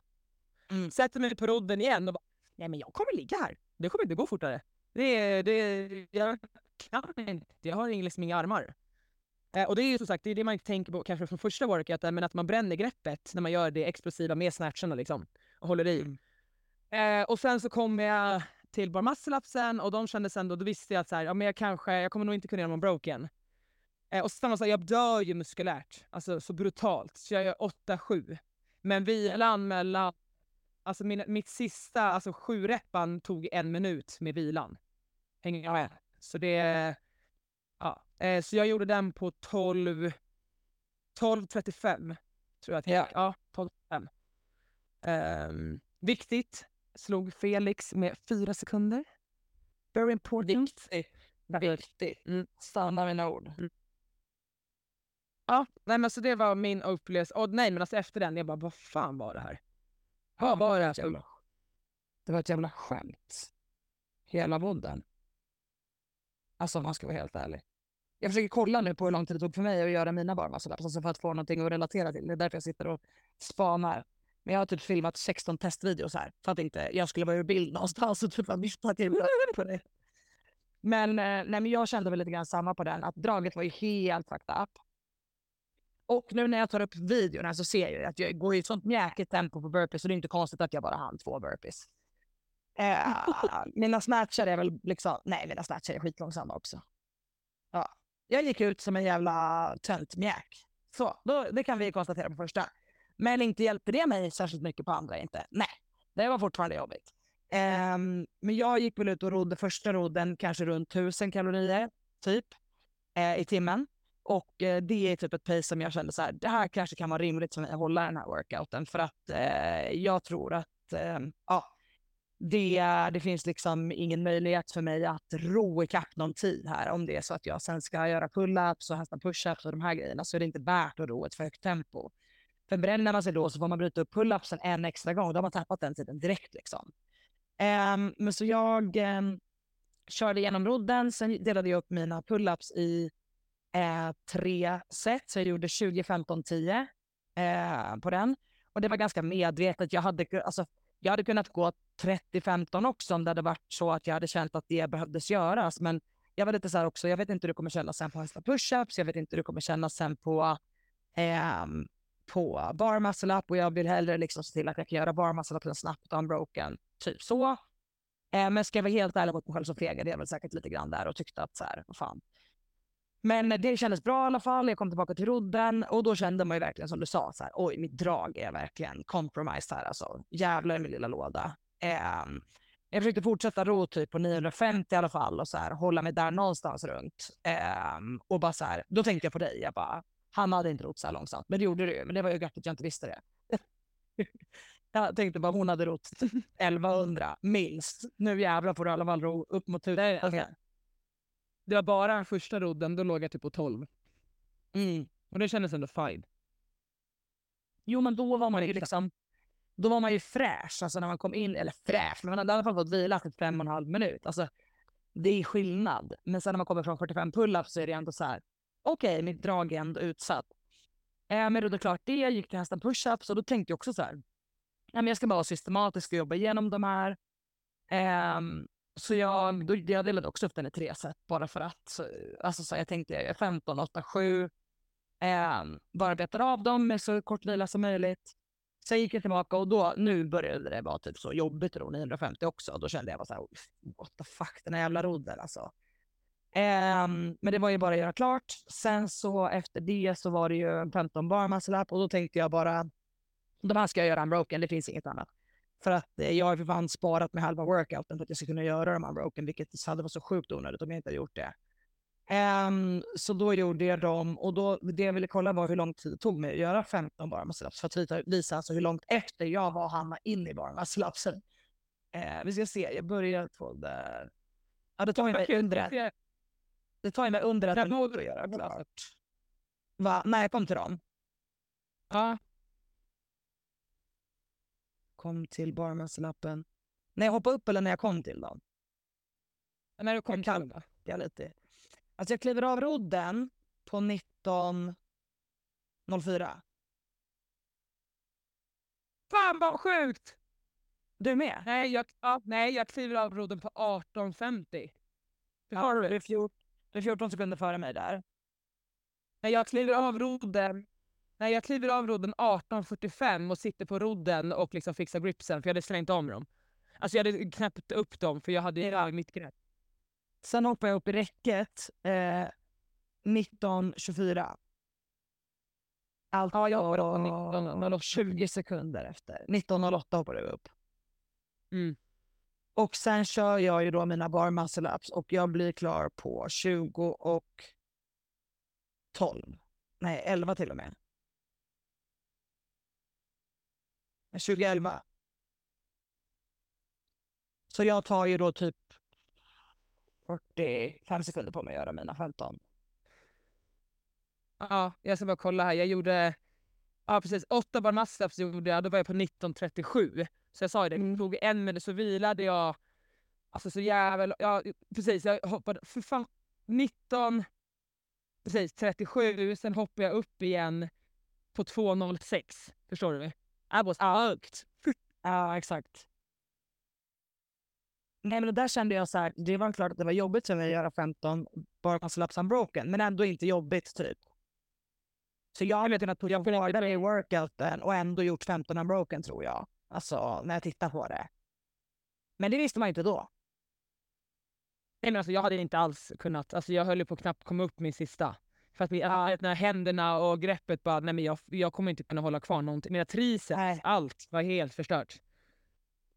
Mm. Sätter mig på rodden igen och bara, nej men jag kommer ligga här. Det kommer inte gå fortare. Det det är, jag kan inte, jag har liksom inga armar. Eh, och det är ju som sagt, det är det man tänker på kanske från första workouten, men att man bränner greppet när man gör det explosiva med snatcherna liksom. Och håller i. Eh, och sen så kommer jag till bar muscle upsen och de kände sen då, visste jag att så här, ja, men jag kanske, jag kommer nog inte kunna göra någon broken. Eh, och sen så här, jag dör ju muskulärt, alltså så brutalt. Så jag gör 8-7. Men vilan mellan, alltså min, mitt sista, alltså sju reppan tog en minut med vilan. Hänger jag med? Så det, ja. Eh, så jag gjorde den på 12, 12.35. Tror jag jag Ja. gick. Ja, 12.35. Ehm, viktigt, slog Felix med fyra sekunder. Very important. Viktigt. Viktigt. Mm. Stanna mina ord. Ja, nej men så det var min upplevelse. Och nej men alltså efter den, jag bara vad fan var det här? Vad var det här för det var ett jävla skämt. Hela vodden. Alltså om man ska vara helt ärlig. Jag försöker kolla nu på hur lång tid det tog för mig att göra mina barnmasslaps, alltså för att få någonting att relatera till. Det är därför jag sitter och spanar. Men jag har typ filmat 16 testvideos här för att inte jag skulle vara ur bild någonstans och typ ha missat på det. Men, eh, nej, men jag kände väl lite grann samma på den, att draget var ju helt fucked up. Och nu när jag tar upp videorna så ser jag att jag går i ett sånt mjäkigt tempo på burpees så det är inte konstigt att jag bara hann två burpees. Eh, mina snatchar är väl liksom, nej mina snatchar är skitlångsamma också. Ja. Jag gick ut som en jävla töntmjäk. Så, då, det kan vi konstatera på första. Men inte hjälpte det mig särskilt mycket på andra inte. Nej, det var fortfarande jobbigt. Um, men jag gick väl ut och rodde första rodden kanske runt 1000 kalorier typ eh, i timmen. Och eh, det är typ ett pace som jag kände så här, det här kanske kan vara rimligt för mig att hålla den här workouten för att eh, jag tror att ehm, ja, det, det finns liksom ingen möjlighet för mig att ro ikapp någon tid här. Om det är så att jag sen ska göra pull-ups och hästa push-ups och de här grejerna så är det inte värt att ro ett för högt tempo. För bränner man sig då så får man bryta upp pull-upsen en extra gång. Då har man tappat den tiden direkt liksom. Um, men så jag um, körde igenom rodden, sen delade jag upp mina pull-ups i uh, tre set. Så jag gjorde 20, 15, 10 uh, på den. Och det var ganska medvetet. Jag hade, alltså, jag hade kunnat gå 30-15 också om det hade varit så att jag hade känt att det behövdes göras. Men jag var lite så här också, jag vet inte hur det kommer kännas sen på hästa pushups, jag vet inte hur det kommer kännas sen på, eh, på bar muscle up och jag vill hellre liksom se till att jag kan göra bar muscle up snabbt och unbroken, typ så. Eh, men ska jag vara helt ärlig mot mig själv så fegade jag väl säkert lite grann där och tyckte att så här, vad fan. Men det kändes bra i alla fall. Jag kom tillbaka till rodden och då kände man ju verkligen som du sa, så här, oj, mitt drag är verkligen compromised här alltså. Jävlar i min lilla låda. Um, jag försökte fortsätta ro typ på 950 i alla fall och så här, hålla mig där någonstans runt. Um, och bara så här, då tänkte jag på dig. Jag bara, han hade inte rott så här långsamt. Men det gjorde du Men det var ju gött att jag inte visste det. jag tänkte bara hon hade rott 1100 minst. Nu jävlar får du i alla fall ro upp mot 1000. Det var bara första rodden, då låg jag typ på 12. Mm. Och det kändes ändå fine. Jo men då var man ju liksom då var man ju fräsch, alltså när man kom in, eller fräsch, men man hade i alla fall fått vila efter fem och en halv minut. Alltså, det är skillnad. Men sen när man kommer från 45 pull-ups så är det ändå så här, okej, okay, mitt drag är ändå utsatt. Eh, men då det klart det, gick till hästen push-ups och då tänkte jag också så här, nej, men jag ska bara vara systematisk och jobba igenom de här. Eh, så jag, då, jag delade också upp den i tre set bara för att, så, alltså så jag tänkte jag gör 15, 8, 7. Eh, bara betar av dem med så kort vila som möjligt. Sen gick jag tillbaka och då, nu började det vara typ så jobbigt att ro 950 också. Då kände jag bara så här, oh, what the fuck, den här jävla rodden alltså. Um, men det var ju bara att göra klart. Sen så efter det så var det ju 15 bar muscle up och då tänkte jag bara, de här ska jag göra unbroken, det finns inget annat. För att eh, jag har för fan sparat med halva workouten för att jag ska kunna göra dem unbroken, vilket hade varit så sjukt onödigt om jag inte hade gjort det. Um, så då gjorde jag dem och då, det jag ville kolla var hur lång tid det tog mig att göra 15 bara muscle för att visa, visa alltså hur långt efter jag var hamna in i bara muscle uh, Vi ska se, jag börjar på där. Ja, det tar mig under ett. Det tar mig under ett minut att göra klart. Va? Nej, jag kom till dem. Ja. Kom till barmuscle När jag hoppade upp eller när jag kom till dem? När du kom jag till dem? Jag lite. Alltså jag kliver av rodden på 19.04. Fan vad sjukt! Du med? Nej, jag, ja, nej, jag kliver av rodden på 18.50. Ja, du är 14, du är 14 sekunder före mig där. Nej, jag kliver av rodden Nej, jag kliver av rodden 18.45 och sitter på rodden och liksom fixar gripsen för jag hade slängt om dem. Alltså jag hade knäppt upp dem för jag hade ja. mitt grepp. Sen hoppar jag upp i räcket eh, 19.24. Allt ja, jag var 20 sekunder efter. 19.08 hoppade jag upp. Mm. Och sen kör jag ju då mina bar muscle ups och jag blir klar på 20 och 12. Nej, 11 till och med. 2011. Så jag tar ju då typ 45 sekunder på mig att göra mina 15. Ja, jag ska bara kolla här. Jag gjorde, ja precis, 8 bar muscle gjorde jag, då var jag på 19.37. Så jag sa ju det, Mm. tog en minut så vilade jag. Alltså så jävla... Ja, precis, jag hoppade... För fan, 19... Precis, 37. Sen hoppade jag upp igen på 2.06. Förstår du? I was out. Ja, exakt. Nej, men där kände jag så här, det var klart att det var jobbigt för mig att göra 15 bara muscle ups unbroken, men ändå inte jobbigt typ. Så jag hade kunnat putta hårdare i workouten och ändå gjort 15 unbroken tror jag. Alltså när jag tittar på det. Men det visste man inte då. Nej, men alltså, jag hade inte alls kunnat. Alltså, jag höll ju på att knappt komma upp min sista. För att min, äh, när händerna och greppet bara, nej men jag, jag kommer inte kunna hålla kvar någonting. Mina triceps, Nej. allt var helt förstört.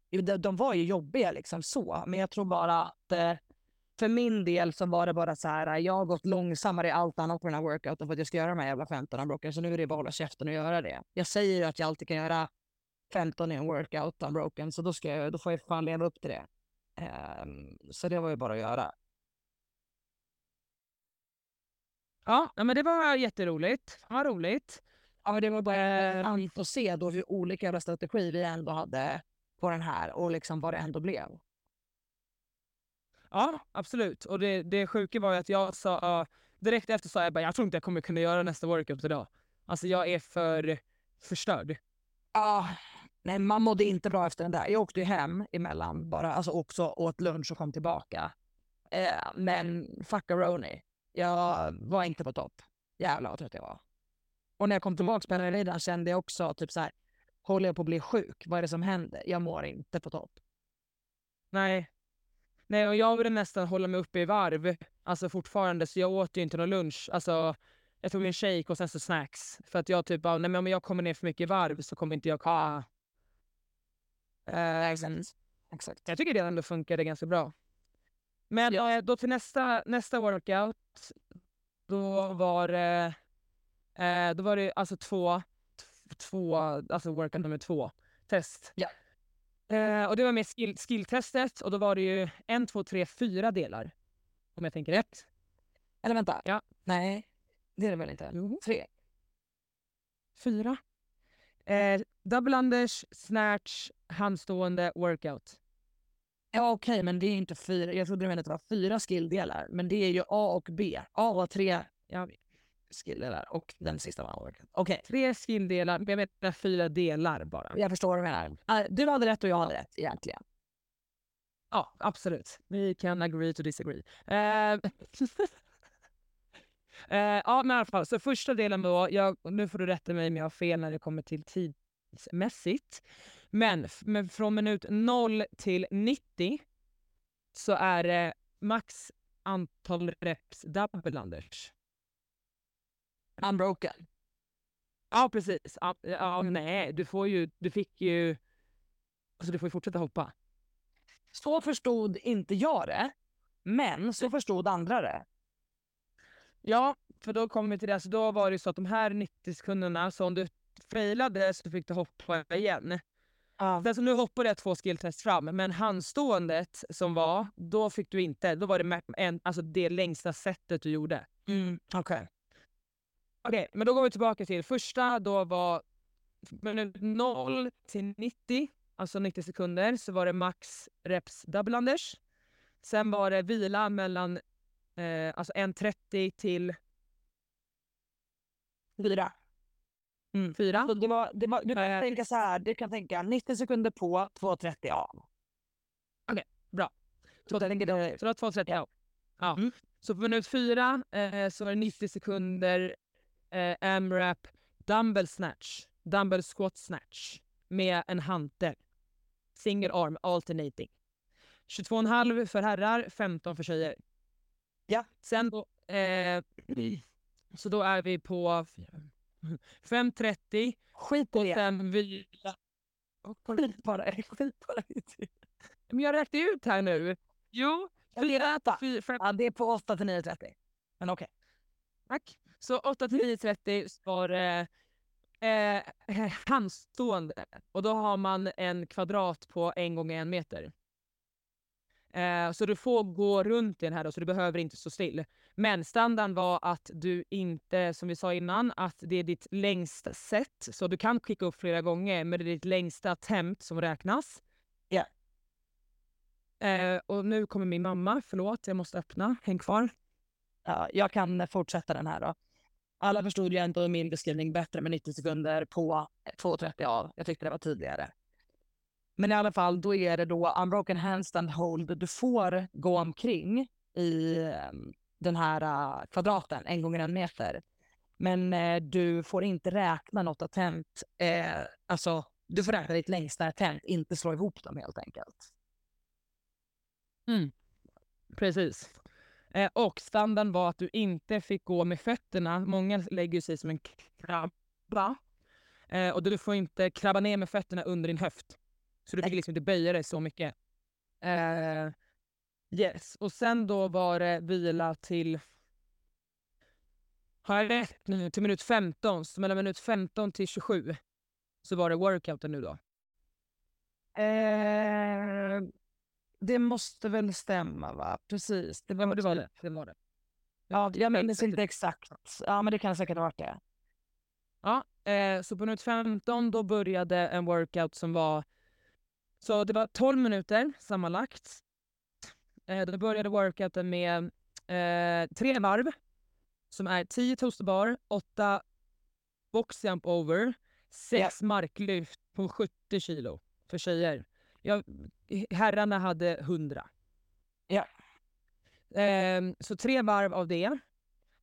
De, de var ju jobbiga liksom så, men jag tror bara att eh, för min del så var det bara så här, jag har gått långsammare i allt annat på den här workouten för att jag ska göra de här jävla 15 unbroken, så nu är det bara att hålla käften och göra det. Jag säger ju att jag alltid kan göra 15 i en workout unbroken, så då, ska jag, då får jag fan leva upp till det. Ehm, så det var ju bara att göra. Ja, men det var jätteroligt. Ja, roligt. Ja, det var bara Eh, att se då hur olika jävla strategi vi ändå hade på den här och liksom vad det ändå blev. Ja, absolut. Och det, det sjuka var ju att jag sa, direkt efter sa jag bara, jag tror inte jag kommer kunna göra nästa workout idag. Alltså jag är för förstörd. Ja, nej, man mådde inte bra efter den där. Jag åkte ju hem emellan bara, alltså också åt lunch och kom tillbaka. Eh, men fuckaroni. Jag var inte på topp. Jävlar vad trött jag var. Och när jag kom tillbaka på redan kände jag också typ så här, håller jag på att bli sjuk? Vad är det som händer? Jag mår inte på topp. Nej. Nej, och jag ville nästan hålla mig uppe i varv. Alltså fortfarande, så jag åt ju inte någon lunch. Alltså, jag tog en shake och sen så snacks. För att jag typ bara, nej men om jag kommer ner för mycket i varv så kommer inte jag klara. Eh, exakt. exakt. Jag tycker det ändå funkade ganska bra. Men eh, då till nästa, nästa workout, då var det, eh, då var det alltså två, två, alltså workout nummer två, test. Ja. Eh, och det var med skill, skilltestet och då var det ju en, två, tre, fyra delar. Om jag tänker rätt. Eller vänta. Ja. Nej, det är det väl inte? Jo. Tre. Fyra. Eh, double unders, snatch, handstående, workout. Ja okej, men det är inte fyra. Jag trodde du menade att det var fyra skilldelar. Men det är ju A och B. A var tre Ja, skilldelar och den sista var. Okej, tre skilldelar, men jag menar fyra delar bara. jag förstår vad du menar. Eh, du hade rätt och jag hade rätt egentligen. Ja, absolut. Vi kan agree to disagree. Eh, eh, ja, men i alla fall. Så första delen då, jag, nu får du rätta mig om jag har fel när det kommer till tidsmässigt. Men, men från minut 0 till 90 så är det max antal reps double unders. Unbroken. Ja, precis. Ja, ja, nej, du får ju, du fick ju, alltså du får ju fortsätta hoppa. Så förstod inte jag det. Men så förstod andra det. Ja, för då kommer vi till det. Så då var det så att de här 90 sekunderna, så om du failade så fick du hoppa igen. Sen så nu hoppade jag två skilltest fram, men handståendet som var, då fick du inte. Då var det en, alltså det längsta sättet du gjorde. Mm, Okej. Okej, men då går vi tillbaka till första. Då var minut 0 till 90, alltså 90 sekunder, så var det max reps double unders. Sen var det vila mellan eh, alltså 1.30 till Fyra. 4. Så det var, det var, du kan Eh. tänka så här, du kan tänka 90 sekunder på, 2.30 av. Så det så det var 2.30 ja. ja. Mm. Så på minut fyra eh, så var det 90 sekunder eh, AMRAP dumbbell snatch, dumbbell squat snatch med en hantel. Single arm alternating. 22,5 för herrar, 15 för tjejer. Ja. Sen då, eh, så då är vi på 5.30 Skit och sen vila. Skit det. Skit det. Men jag räknar ut här nu. Jo, Jag vill äta. fy- fem- Ja, det är på 8 till 9.30. Men okej. Tack. Så 8 till 9.30 var det eh, handstående och då har man en kvadrat på en gånger en meter. Eh, så du får gå runt i den här då, så du behöver inte stå still. Men standarden var att du inte, som vi sa innan, att det är ditt längsta set. Så du kan skicka upp flera gånger, men det är ditt längsta attempt som räknas. Ja. Eh, och nu kommer min mamma, förlåt jag måste öppna, häng kvar. Ja, jag kan fortsätta den här då. Alla förstod ju ändå min beskrivning bättre med 90 sekunder på 2.30 av. Jag tyckte det var tydligare. Men i alla fall, då är det då unbroken handstand hold. Du får gå omkring i ehm, den här uh, kvadraten en gånger en meter. Men uh, du får inte räkna något attempt. Uh, alltså, du får räkna ditt längsta attempt, inte slå ihop dem helt enkelt. Mm. Precis. Eh, och standarden var att du inte fick gå med fötterna. Många lägger sig som en krabba. Eh, och du får inte krabba ner med fötterna under din höft. Så du fick liksom inte böja dig så mycket. Eh, yes. Och sen då var det vila till... Har jag rätt nu? Till minut 15. Så mellan minut 15 till 27 så var det workouten nu då. Eh, det måste väl stämma va? Precis. Det var det. Var det. det, var det. Ja, jag minns inte exakt. Ja, men det kan säkert ha varit det. Ja, eh, så på minut 15 då började en workout som var... Så det var 12 minuter sammanlagt. Eh, då började workouten med eh, tre varv som är 10 toasterbar, 8 box jump over, 6 yeah. marklyft på 70 kilo för tjejer. Jag, herrarna hade 100. Ja. Eh, så tre varv av det.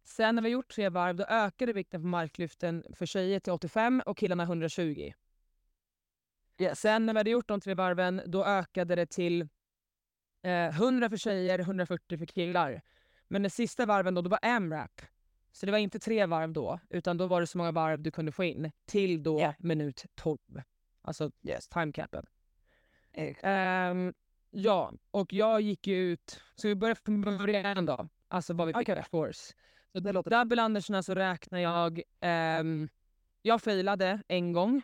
Sen när vi gjort tre varv då ökade vikten på marklyften för tjejer till 85 och killarna 120. Yes. Sen när vi hade gjort de tre varven då ökade det till eh, 100 för tjejer, 140 för killar. Men den sista varven då, då var AMRAP. Så det var inte tre varv då, utan då var det så många varv du kunde få in till då yeah. minut 12. Alltså yes. timecapen. Um, ja, och jag gick ut, så vi börjar från början då, alltså vad vi fick okay. force. Så det låter... Double Andersarna så räknar jag, um, jag failade en gång.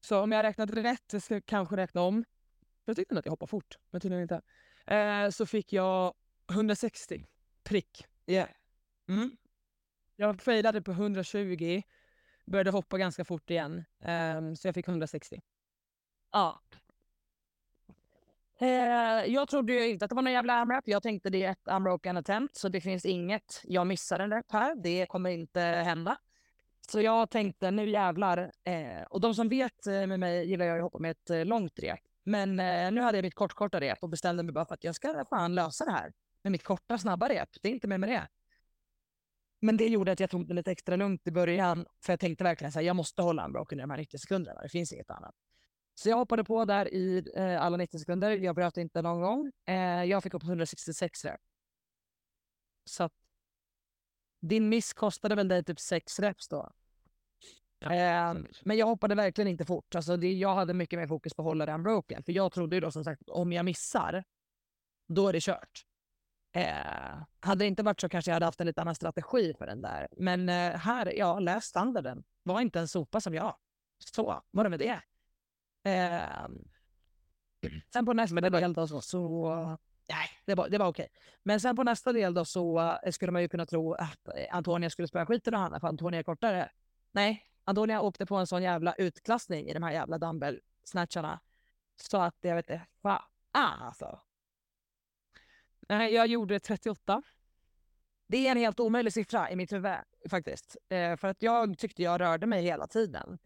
Så om jag räknat rätt, jag ska kanske räkna om. Jag tyckte att jag hoppade fort, men tydligen inte. Uh, så fick jag 160 prick. Yeah. Mm. Jag failade på 120, började hoppa ganska fort igen. Um, så jag fick 160. Ja. Eh, jag trodde ju inte att det var någon jävla AMRAP. Jag tänkte det är ett unbroken attempt, så det finns inget. Jag missar en rep här. Det kommer inte hända. Så jag tänkte nu jävlar. Eh, och de som vet eh, med mig gillar jag att hoppa med ett eh, långt rep. Men eh, nu hade jag mitt kortkorta rep och bestämde mig bara för att jag ska fan lösa det här med mitt korta, snabba rep. Det är inte mer med det. Men det gjorde att jag tog det lite extra lugnt i början. För jag tänkte verkligen så här, jag måste hålla en unbroken i de här 90 sekunderna. Det finns inget annat. Så jag hoppade på där i eh, alla 90 sekunder. Jag bröt inte någon gång. Eh, jag fick upp 166 rep. Så att din miss kostade väl dig typ 6 reps då. Ja. Eh, men jag hoppade verkligen inte fort. Alltså det, jag hade mycket mer fokus på att hålla den broken. För jag trodde ju då som sagt om jag missar, då är det kört. Eh, hade det inte varit så kanske jag hade haft en lite annan strategi för den där. Men eh, här, ja, läs standarden. Var inte en sopa som jag. Så var det med det. Eh, sen på nästa del då så, så nej, det var, det var okej. Men sen på nästa del då så eh, skulle man ju kunna tro att eh, Antonia skulle spöa skiten ur Hanna för Antonia är kortare. Nej, Antonija åkte på en sån jävla utklassning i de här jävla dumbbell-snatcharna. Så att jag vet inte, fan alltså. Nej, jag gjorde 38. Det är en helt omöjlig siffra i mitt huvud faktiskt. Eh, för att jag tyckte jag rörde mig hela tiden.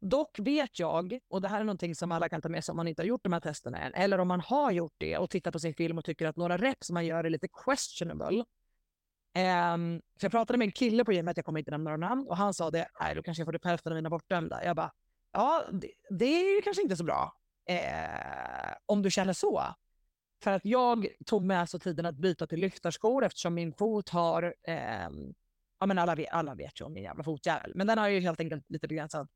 Dock vet jag, och det här är någonting som alla kan ta med sig om man inte har gjort de här testerna än, eller om man har gjort det och tittar på sin film och tycker att några reps man gör är lite questionable. Um, jag pratade med en kille på gymmet, jag kommer inte nämna några namn, och han sa det, nej då kanske jag får typ hälften av mina bortdömda. Jag bara, ja det, det är ju kanske inte så bra. Eh, om du känner så. För att jag tog med så tiden att byta till lyftarskor eftersom min fot har, eh, ja men alla vet, alla vet ju om min jävla fotjävel, men den har ju helt enkelt lite begränsad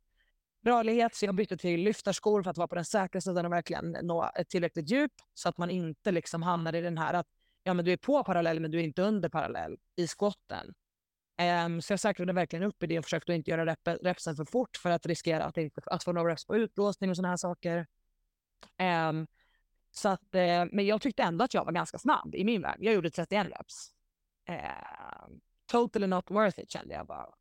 rörlighet, så jag bytte till lyftarskor för att vara på den säkra sidan och verkligen nå ett tillräckligt djup så att man inte liksom hamnar i den här att ja, men du är på parallell men du är inte under parallell i skotten. Um, så jag säkrade verkligen upp i det och försökte inte göra rep repsen för fort för att riskera att, inte, att få några reps på utblåsning och sådana här saker. Um, Så att, eh, men jag tyckte ändå att jag var ganska snabb i min värld. Jag gjorde 31 reps. Eh, totally not worth it kände jag bara.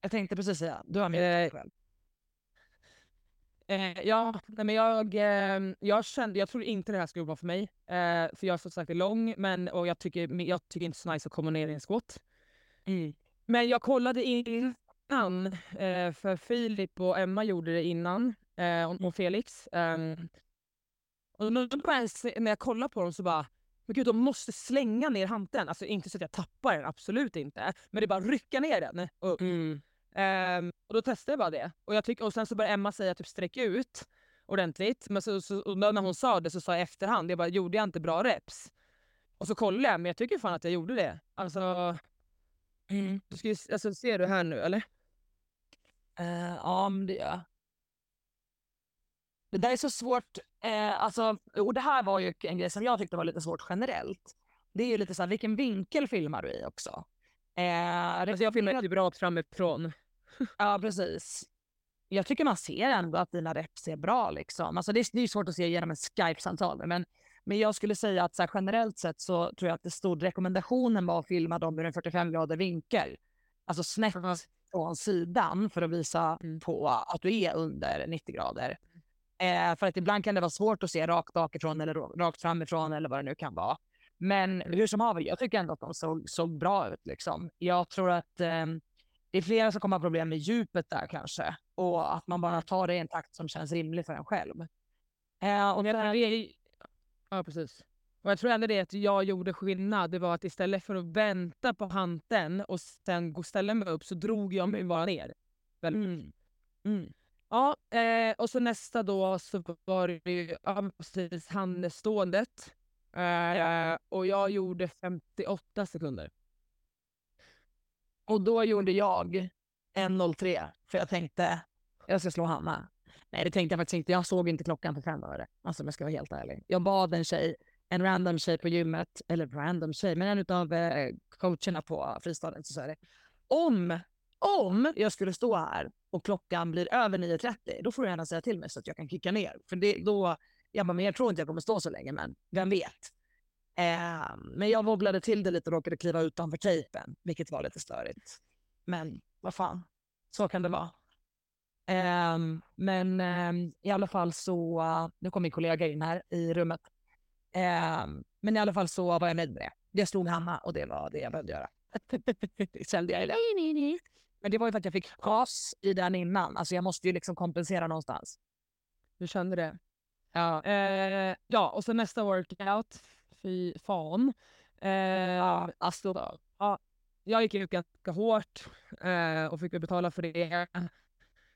Jag tänkte precis säga, du har med Eh, själv. Eh, ja, nej, men jag, eh, jag kände, jag tror inte det här skulle vara för mig. Eh, för jag är som sagt lång men, och jag tycker, jag tycker inte så nice att komma ner i en squat. Mm. Men jag kollade innan, eh, för Filip och Emma gjorde det innan, eh, och, och Felix. Eh, och nu när jag kollar på dem så bara, men gud de måste slänga ner hanteln. Alltså inte så att jag tappar den, absolut inte. Men det är bara rycka ner den upp. Mm. Ehm, och då testade jag bara det. Och, jag tyck, och sen så började Emma säga typ sträck ut ordentligt. Men så, så, och när hon sa det så sa jag efterhand, jag bara gjorde jag inte bra reps? Och så kollade jag, men jag tycker fan att jag gjorde det. Alltså, Mm. du ska, ju- alltså ser du här nu eller? Eh, ja, men det gör jag. Det där är så svårt. Eh, alltså, och det här var ju en grej som jag tyckte var lite svårt generellt. Det är ju lite så här, vilken vinkel filmar du i också? Eh, Alltså jag filmar typ rakt framifrån. Ja, precis. Jag tycker man ser ändå att dina reps är bra. Liksom. Alltså det, är, det är svårt att se genom ett Skype-samtal. Men, men jag skulle säga att så här, generellt sett så tror jag att det stod rekommendationen var att filma dem ur en 45 grader vinkel. Alltså snett från sidan för att visa Mm. på att du är under 90 grader. Eh, för att ibland kan det vara svårt att se rakt bakifrån eller ra- rakt framifrån eller vad det nu kan vara. Men hur som haver, jag tycker ändå att de såg, såg bra ut. Liksom. Jag tror att ehm, det är flera som kommer ha problem med djupet där kanske. Och att man bara tar det i en takt som känns rimlig för en själv. Eh, och jag, det ja precis. Och jag tror ändå det att jag gjorde skillnad. Det var att istället för att vänta på hanteln och sen gå ställa mig upp så drog jag mig bara ner. Mm, mm, Ja, eh, och så nästa då så var det ju ja, precis handståendet. Eh, och jag gjorde 58 sekunder och då gjorde jag 1.03 för jag tänkte jag ska slå Hanna. Nej, det tänkte jag faktiskt inte. Jag såg inte klockan för fem öre. Alltså om jag ska vara helt ärlig. Jag bad en tjej, en random tjej på gymmet, eller random tjej, men en av eh, coacherna på fristaden så sa det. Om, om jag skulle stå här och klockan blir över 9.30, då får du gärna säga till mig så att jag kan kicka ner. För det, då, jag bara, men jag tror inte jag kommer stå så länge, men vem vet? Eh, men jag wobblade till det lite och råkade kliva utanför tejpen, vilket var lite störigt. Men vad fan, så kan det vara. Ehm, men ehm, i alla fall så, nu kom min kollega in här i rummet. Ehm, men i alla fall så var jag nöjd med det. Jag slog Hanna och det var det jag behövde göra. Kände jag. Men det var ju för att jag fick gas i den innan. Alltså jag måste ju liksom kompensera någonstans. Du kände det? Ja. Eh, ja, och så nästa workout. Fy fan. Eh, Alltså, jag gick ut ganska hårt eh, och fick betala för det.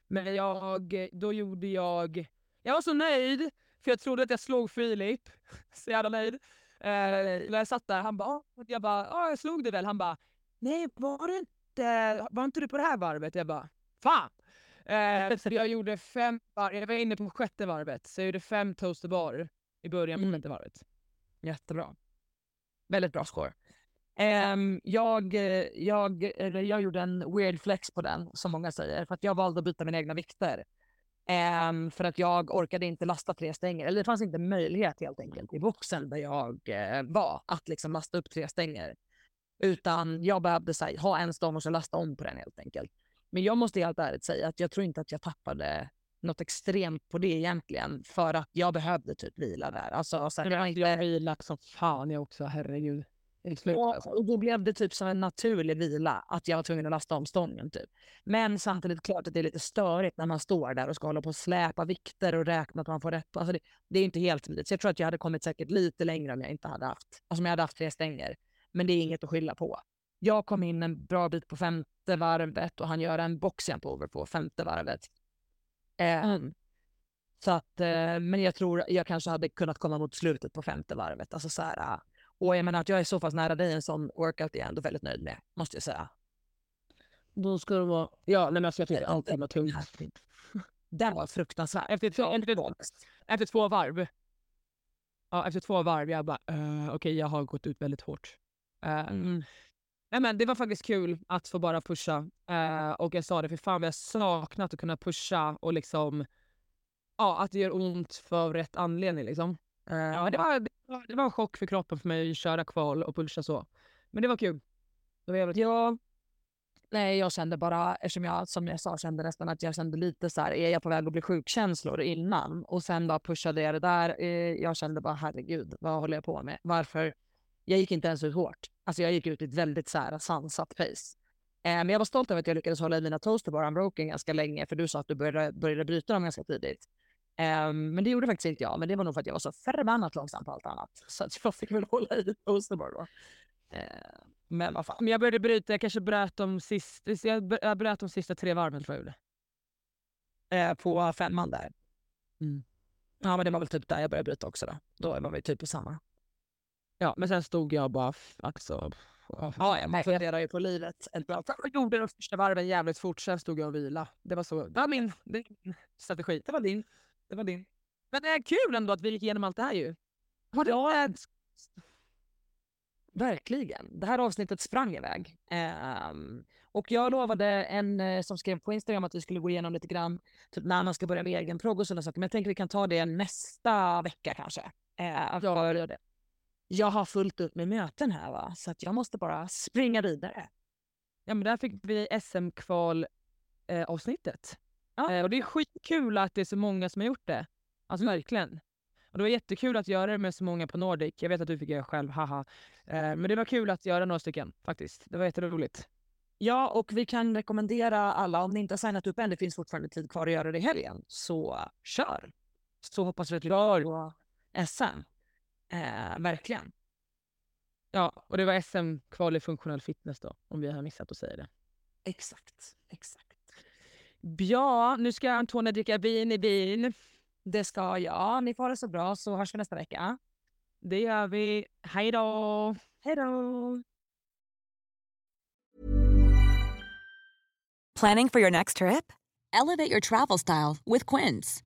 Men jag, då gjorde jag... Jag var så nöjd, för jag trodde att jag slog Filip. Så jävla nöjd. Eh, när jag satt där, han bara... "Ah." Jag bara, ja jag slog det väl. Han bara, nej var det inte, var inte du på det här varvet? Jag bara, fan! Eh, så jag gjorde fem jag var inne på sjätte varvet, så jag gjorde fem toaster bar i början på Mm. sjätte varvet. Jättebra. Väldigt bra score. Ehm, jag, jag, jag gjorde en weird flex på den, som många säger, för att jag valde att byta mina egna vikter. Ehm, för att jag orkade inte lasta tre stänger, eller det fanns inte möjlighet helt enkelt i boxen där jag eh, var, att liksom lasta upp tre stänger. Utan jag behövde här, ha en stång och så lasta om på den helt enkelt. Men jag måste helt ärligt säga att jag tror inte att jag tappade något extremt på det egentligen, för att jag behövde typ vila där. Alltså, så här, var inte, Jag vilat som fan jag också, herregud. Och, och då blev det typ som en naturlig vila att jag var tvungen att lasta om stången. Typ. Men samtidigt klart att det är lite störigt när man står där och ska hålla på och släpa vikter och räkna att man får rätt. Alltså det, det är inte helt smidigt. Så jag tror att jag hade kommit säkert lite längre om jag inte hade haft, alltså om jag hade haft tre stänger. Men det är inget att skylla på. Jag kom in en bra bit på femte varvet och han gör en boxjump over på femte varvet. Eh, Mm. så att, eh, men jag tror jag kanske hade kunnat komma mot slutet på femte varvet. Alltså så här, eh, och jag menar att jag är så pass nära dig en sån workout är jag ändå väldigt nöjd med, måste jag säga. Då ska det vara... Ja, nej men alltså jag tycker allting var tungt. Den var fruktansvärd. Efter, två- efter, efter två varv. Ja, efter två varv, jag bara, uh, okej jag har gått ut väldigt hårt. Eh, Mm. Nej men det var faktiskt kul att få bara pusha. Eh, och jag sa det, för fan vad jag saknat att kunna pusha och liksom ja, att det gör ont för rätt anledning. Liksom. Eh, ja, det, var, det, var, det var en chock för kroppen för mig att köra kval och pulsa så. Men det var kul. Det var jävligt... Ja, nej, jag kände bara, eftersom jag som jag sa kände nästan att jag kände lite så här, är jag på väg att bli sjukkänslor innan? Och sen bara pushade jag det där. Eh, jag kände bara herregud, vad håller jag på med? Varför? Jag gick inte ens ut hårt. Alltså jag gick ut i ett väldigt så här, sansat pace. Eh, men jag var stolt över att jag lyckades hålla i mina toasterbar unbroken ganska länge, för du sa att du började, började bryta dem ganska tidigt. Eh, men det gjorde faktiskt inte jag, men det var nog för att jag var så förbannat långsam på allt annat. Så att jag fick väl hålla i toasterbar då. Eh, men vad fan. Men jag började bryta, jag kanske bröt de sista, jag bröt de sista tre varven tror jag gjorde. Eh, på femman där. Mm. Ja men det var väl typ där jag började bryta också då. Då var vi typ på samma. Ja men sen stod jag bara alltså. Ja, man funderar ju på livet. Jag gjorde de första varven jävligt fort, sen stod jag och vila. Det var, så, det var min, det min strategi. Det var din. Det var din. Men det är kul ändå att vi gick igenom allt det här ju. Har det ja, Verkligen. Det här avsnittet sprang iväg. Um, och jag lovade en uh, som skrev på Instagram att vi skulle gå igenom lite grann typ när man ska börja med egen progg och sådana saker. Men jag tänker vi kan ta det nästa vecka kanske. Uh, ja, gör det. Jag har fullt upp med möten här va, så att jag måste bara springa vidare. Ja men där fick vi SM-kval eh, avsnittet. Ja. Eh, och det är skitkul att det är så många som har gjort det. Alltså verkligen. Och det var jättekul att göra det med så många på Nordic. Jag vet att du fick göra själv, haha. Eh, men det var kul att göra några stycken faktiskt. Det var jätteroligt. Ja, och vi kan rekommendera alla, om ni inte har signat upp än, det finns fortfarande tid kvar att göra det i helgen, så kör! Så hoppas vi att vi på SM. Eh, verkligen. Ja, och det var SM-kval i funktionell fitness då, om vi har missat att säga det. Exakt, exakt. Ja, nu ska Antonia dricka vin i bin. Det ska jag. Ni får ha det så bra så hörs vi nästa vecka. Det gör vi. Hej då! Hej då! Planning for your next trip? Elevate your travel style with Quince.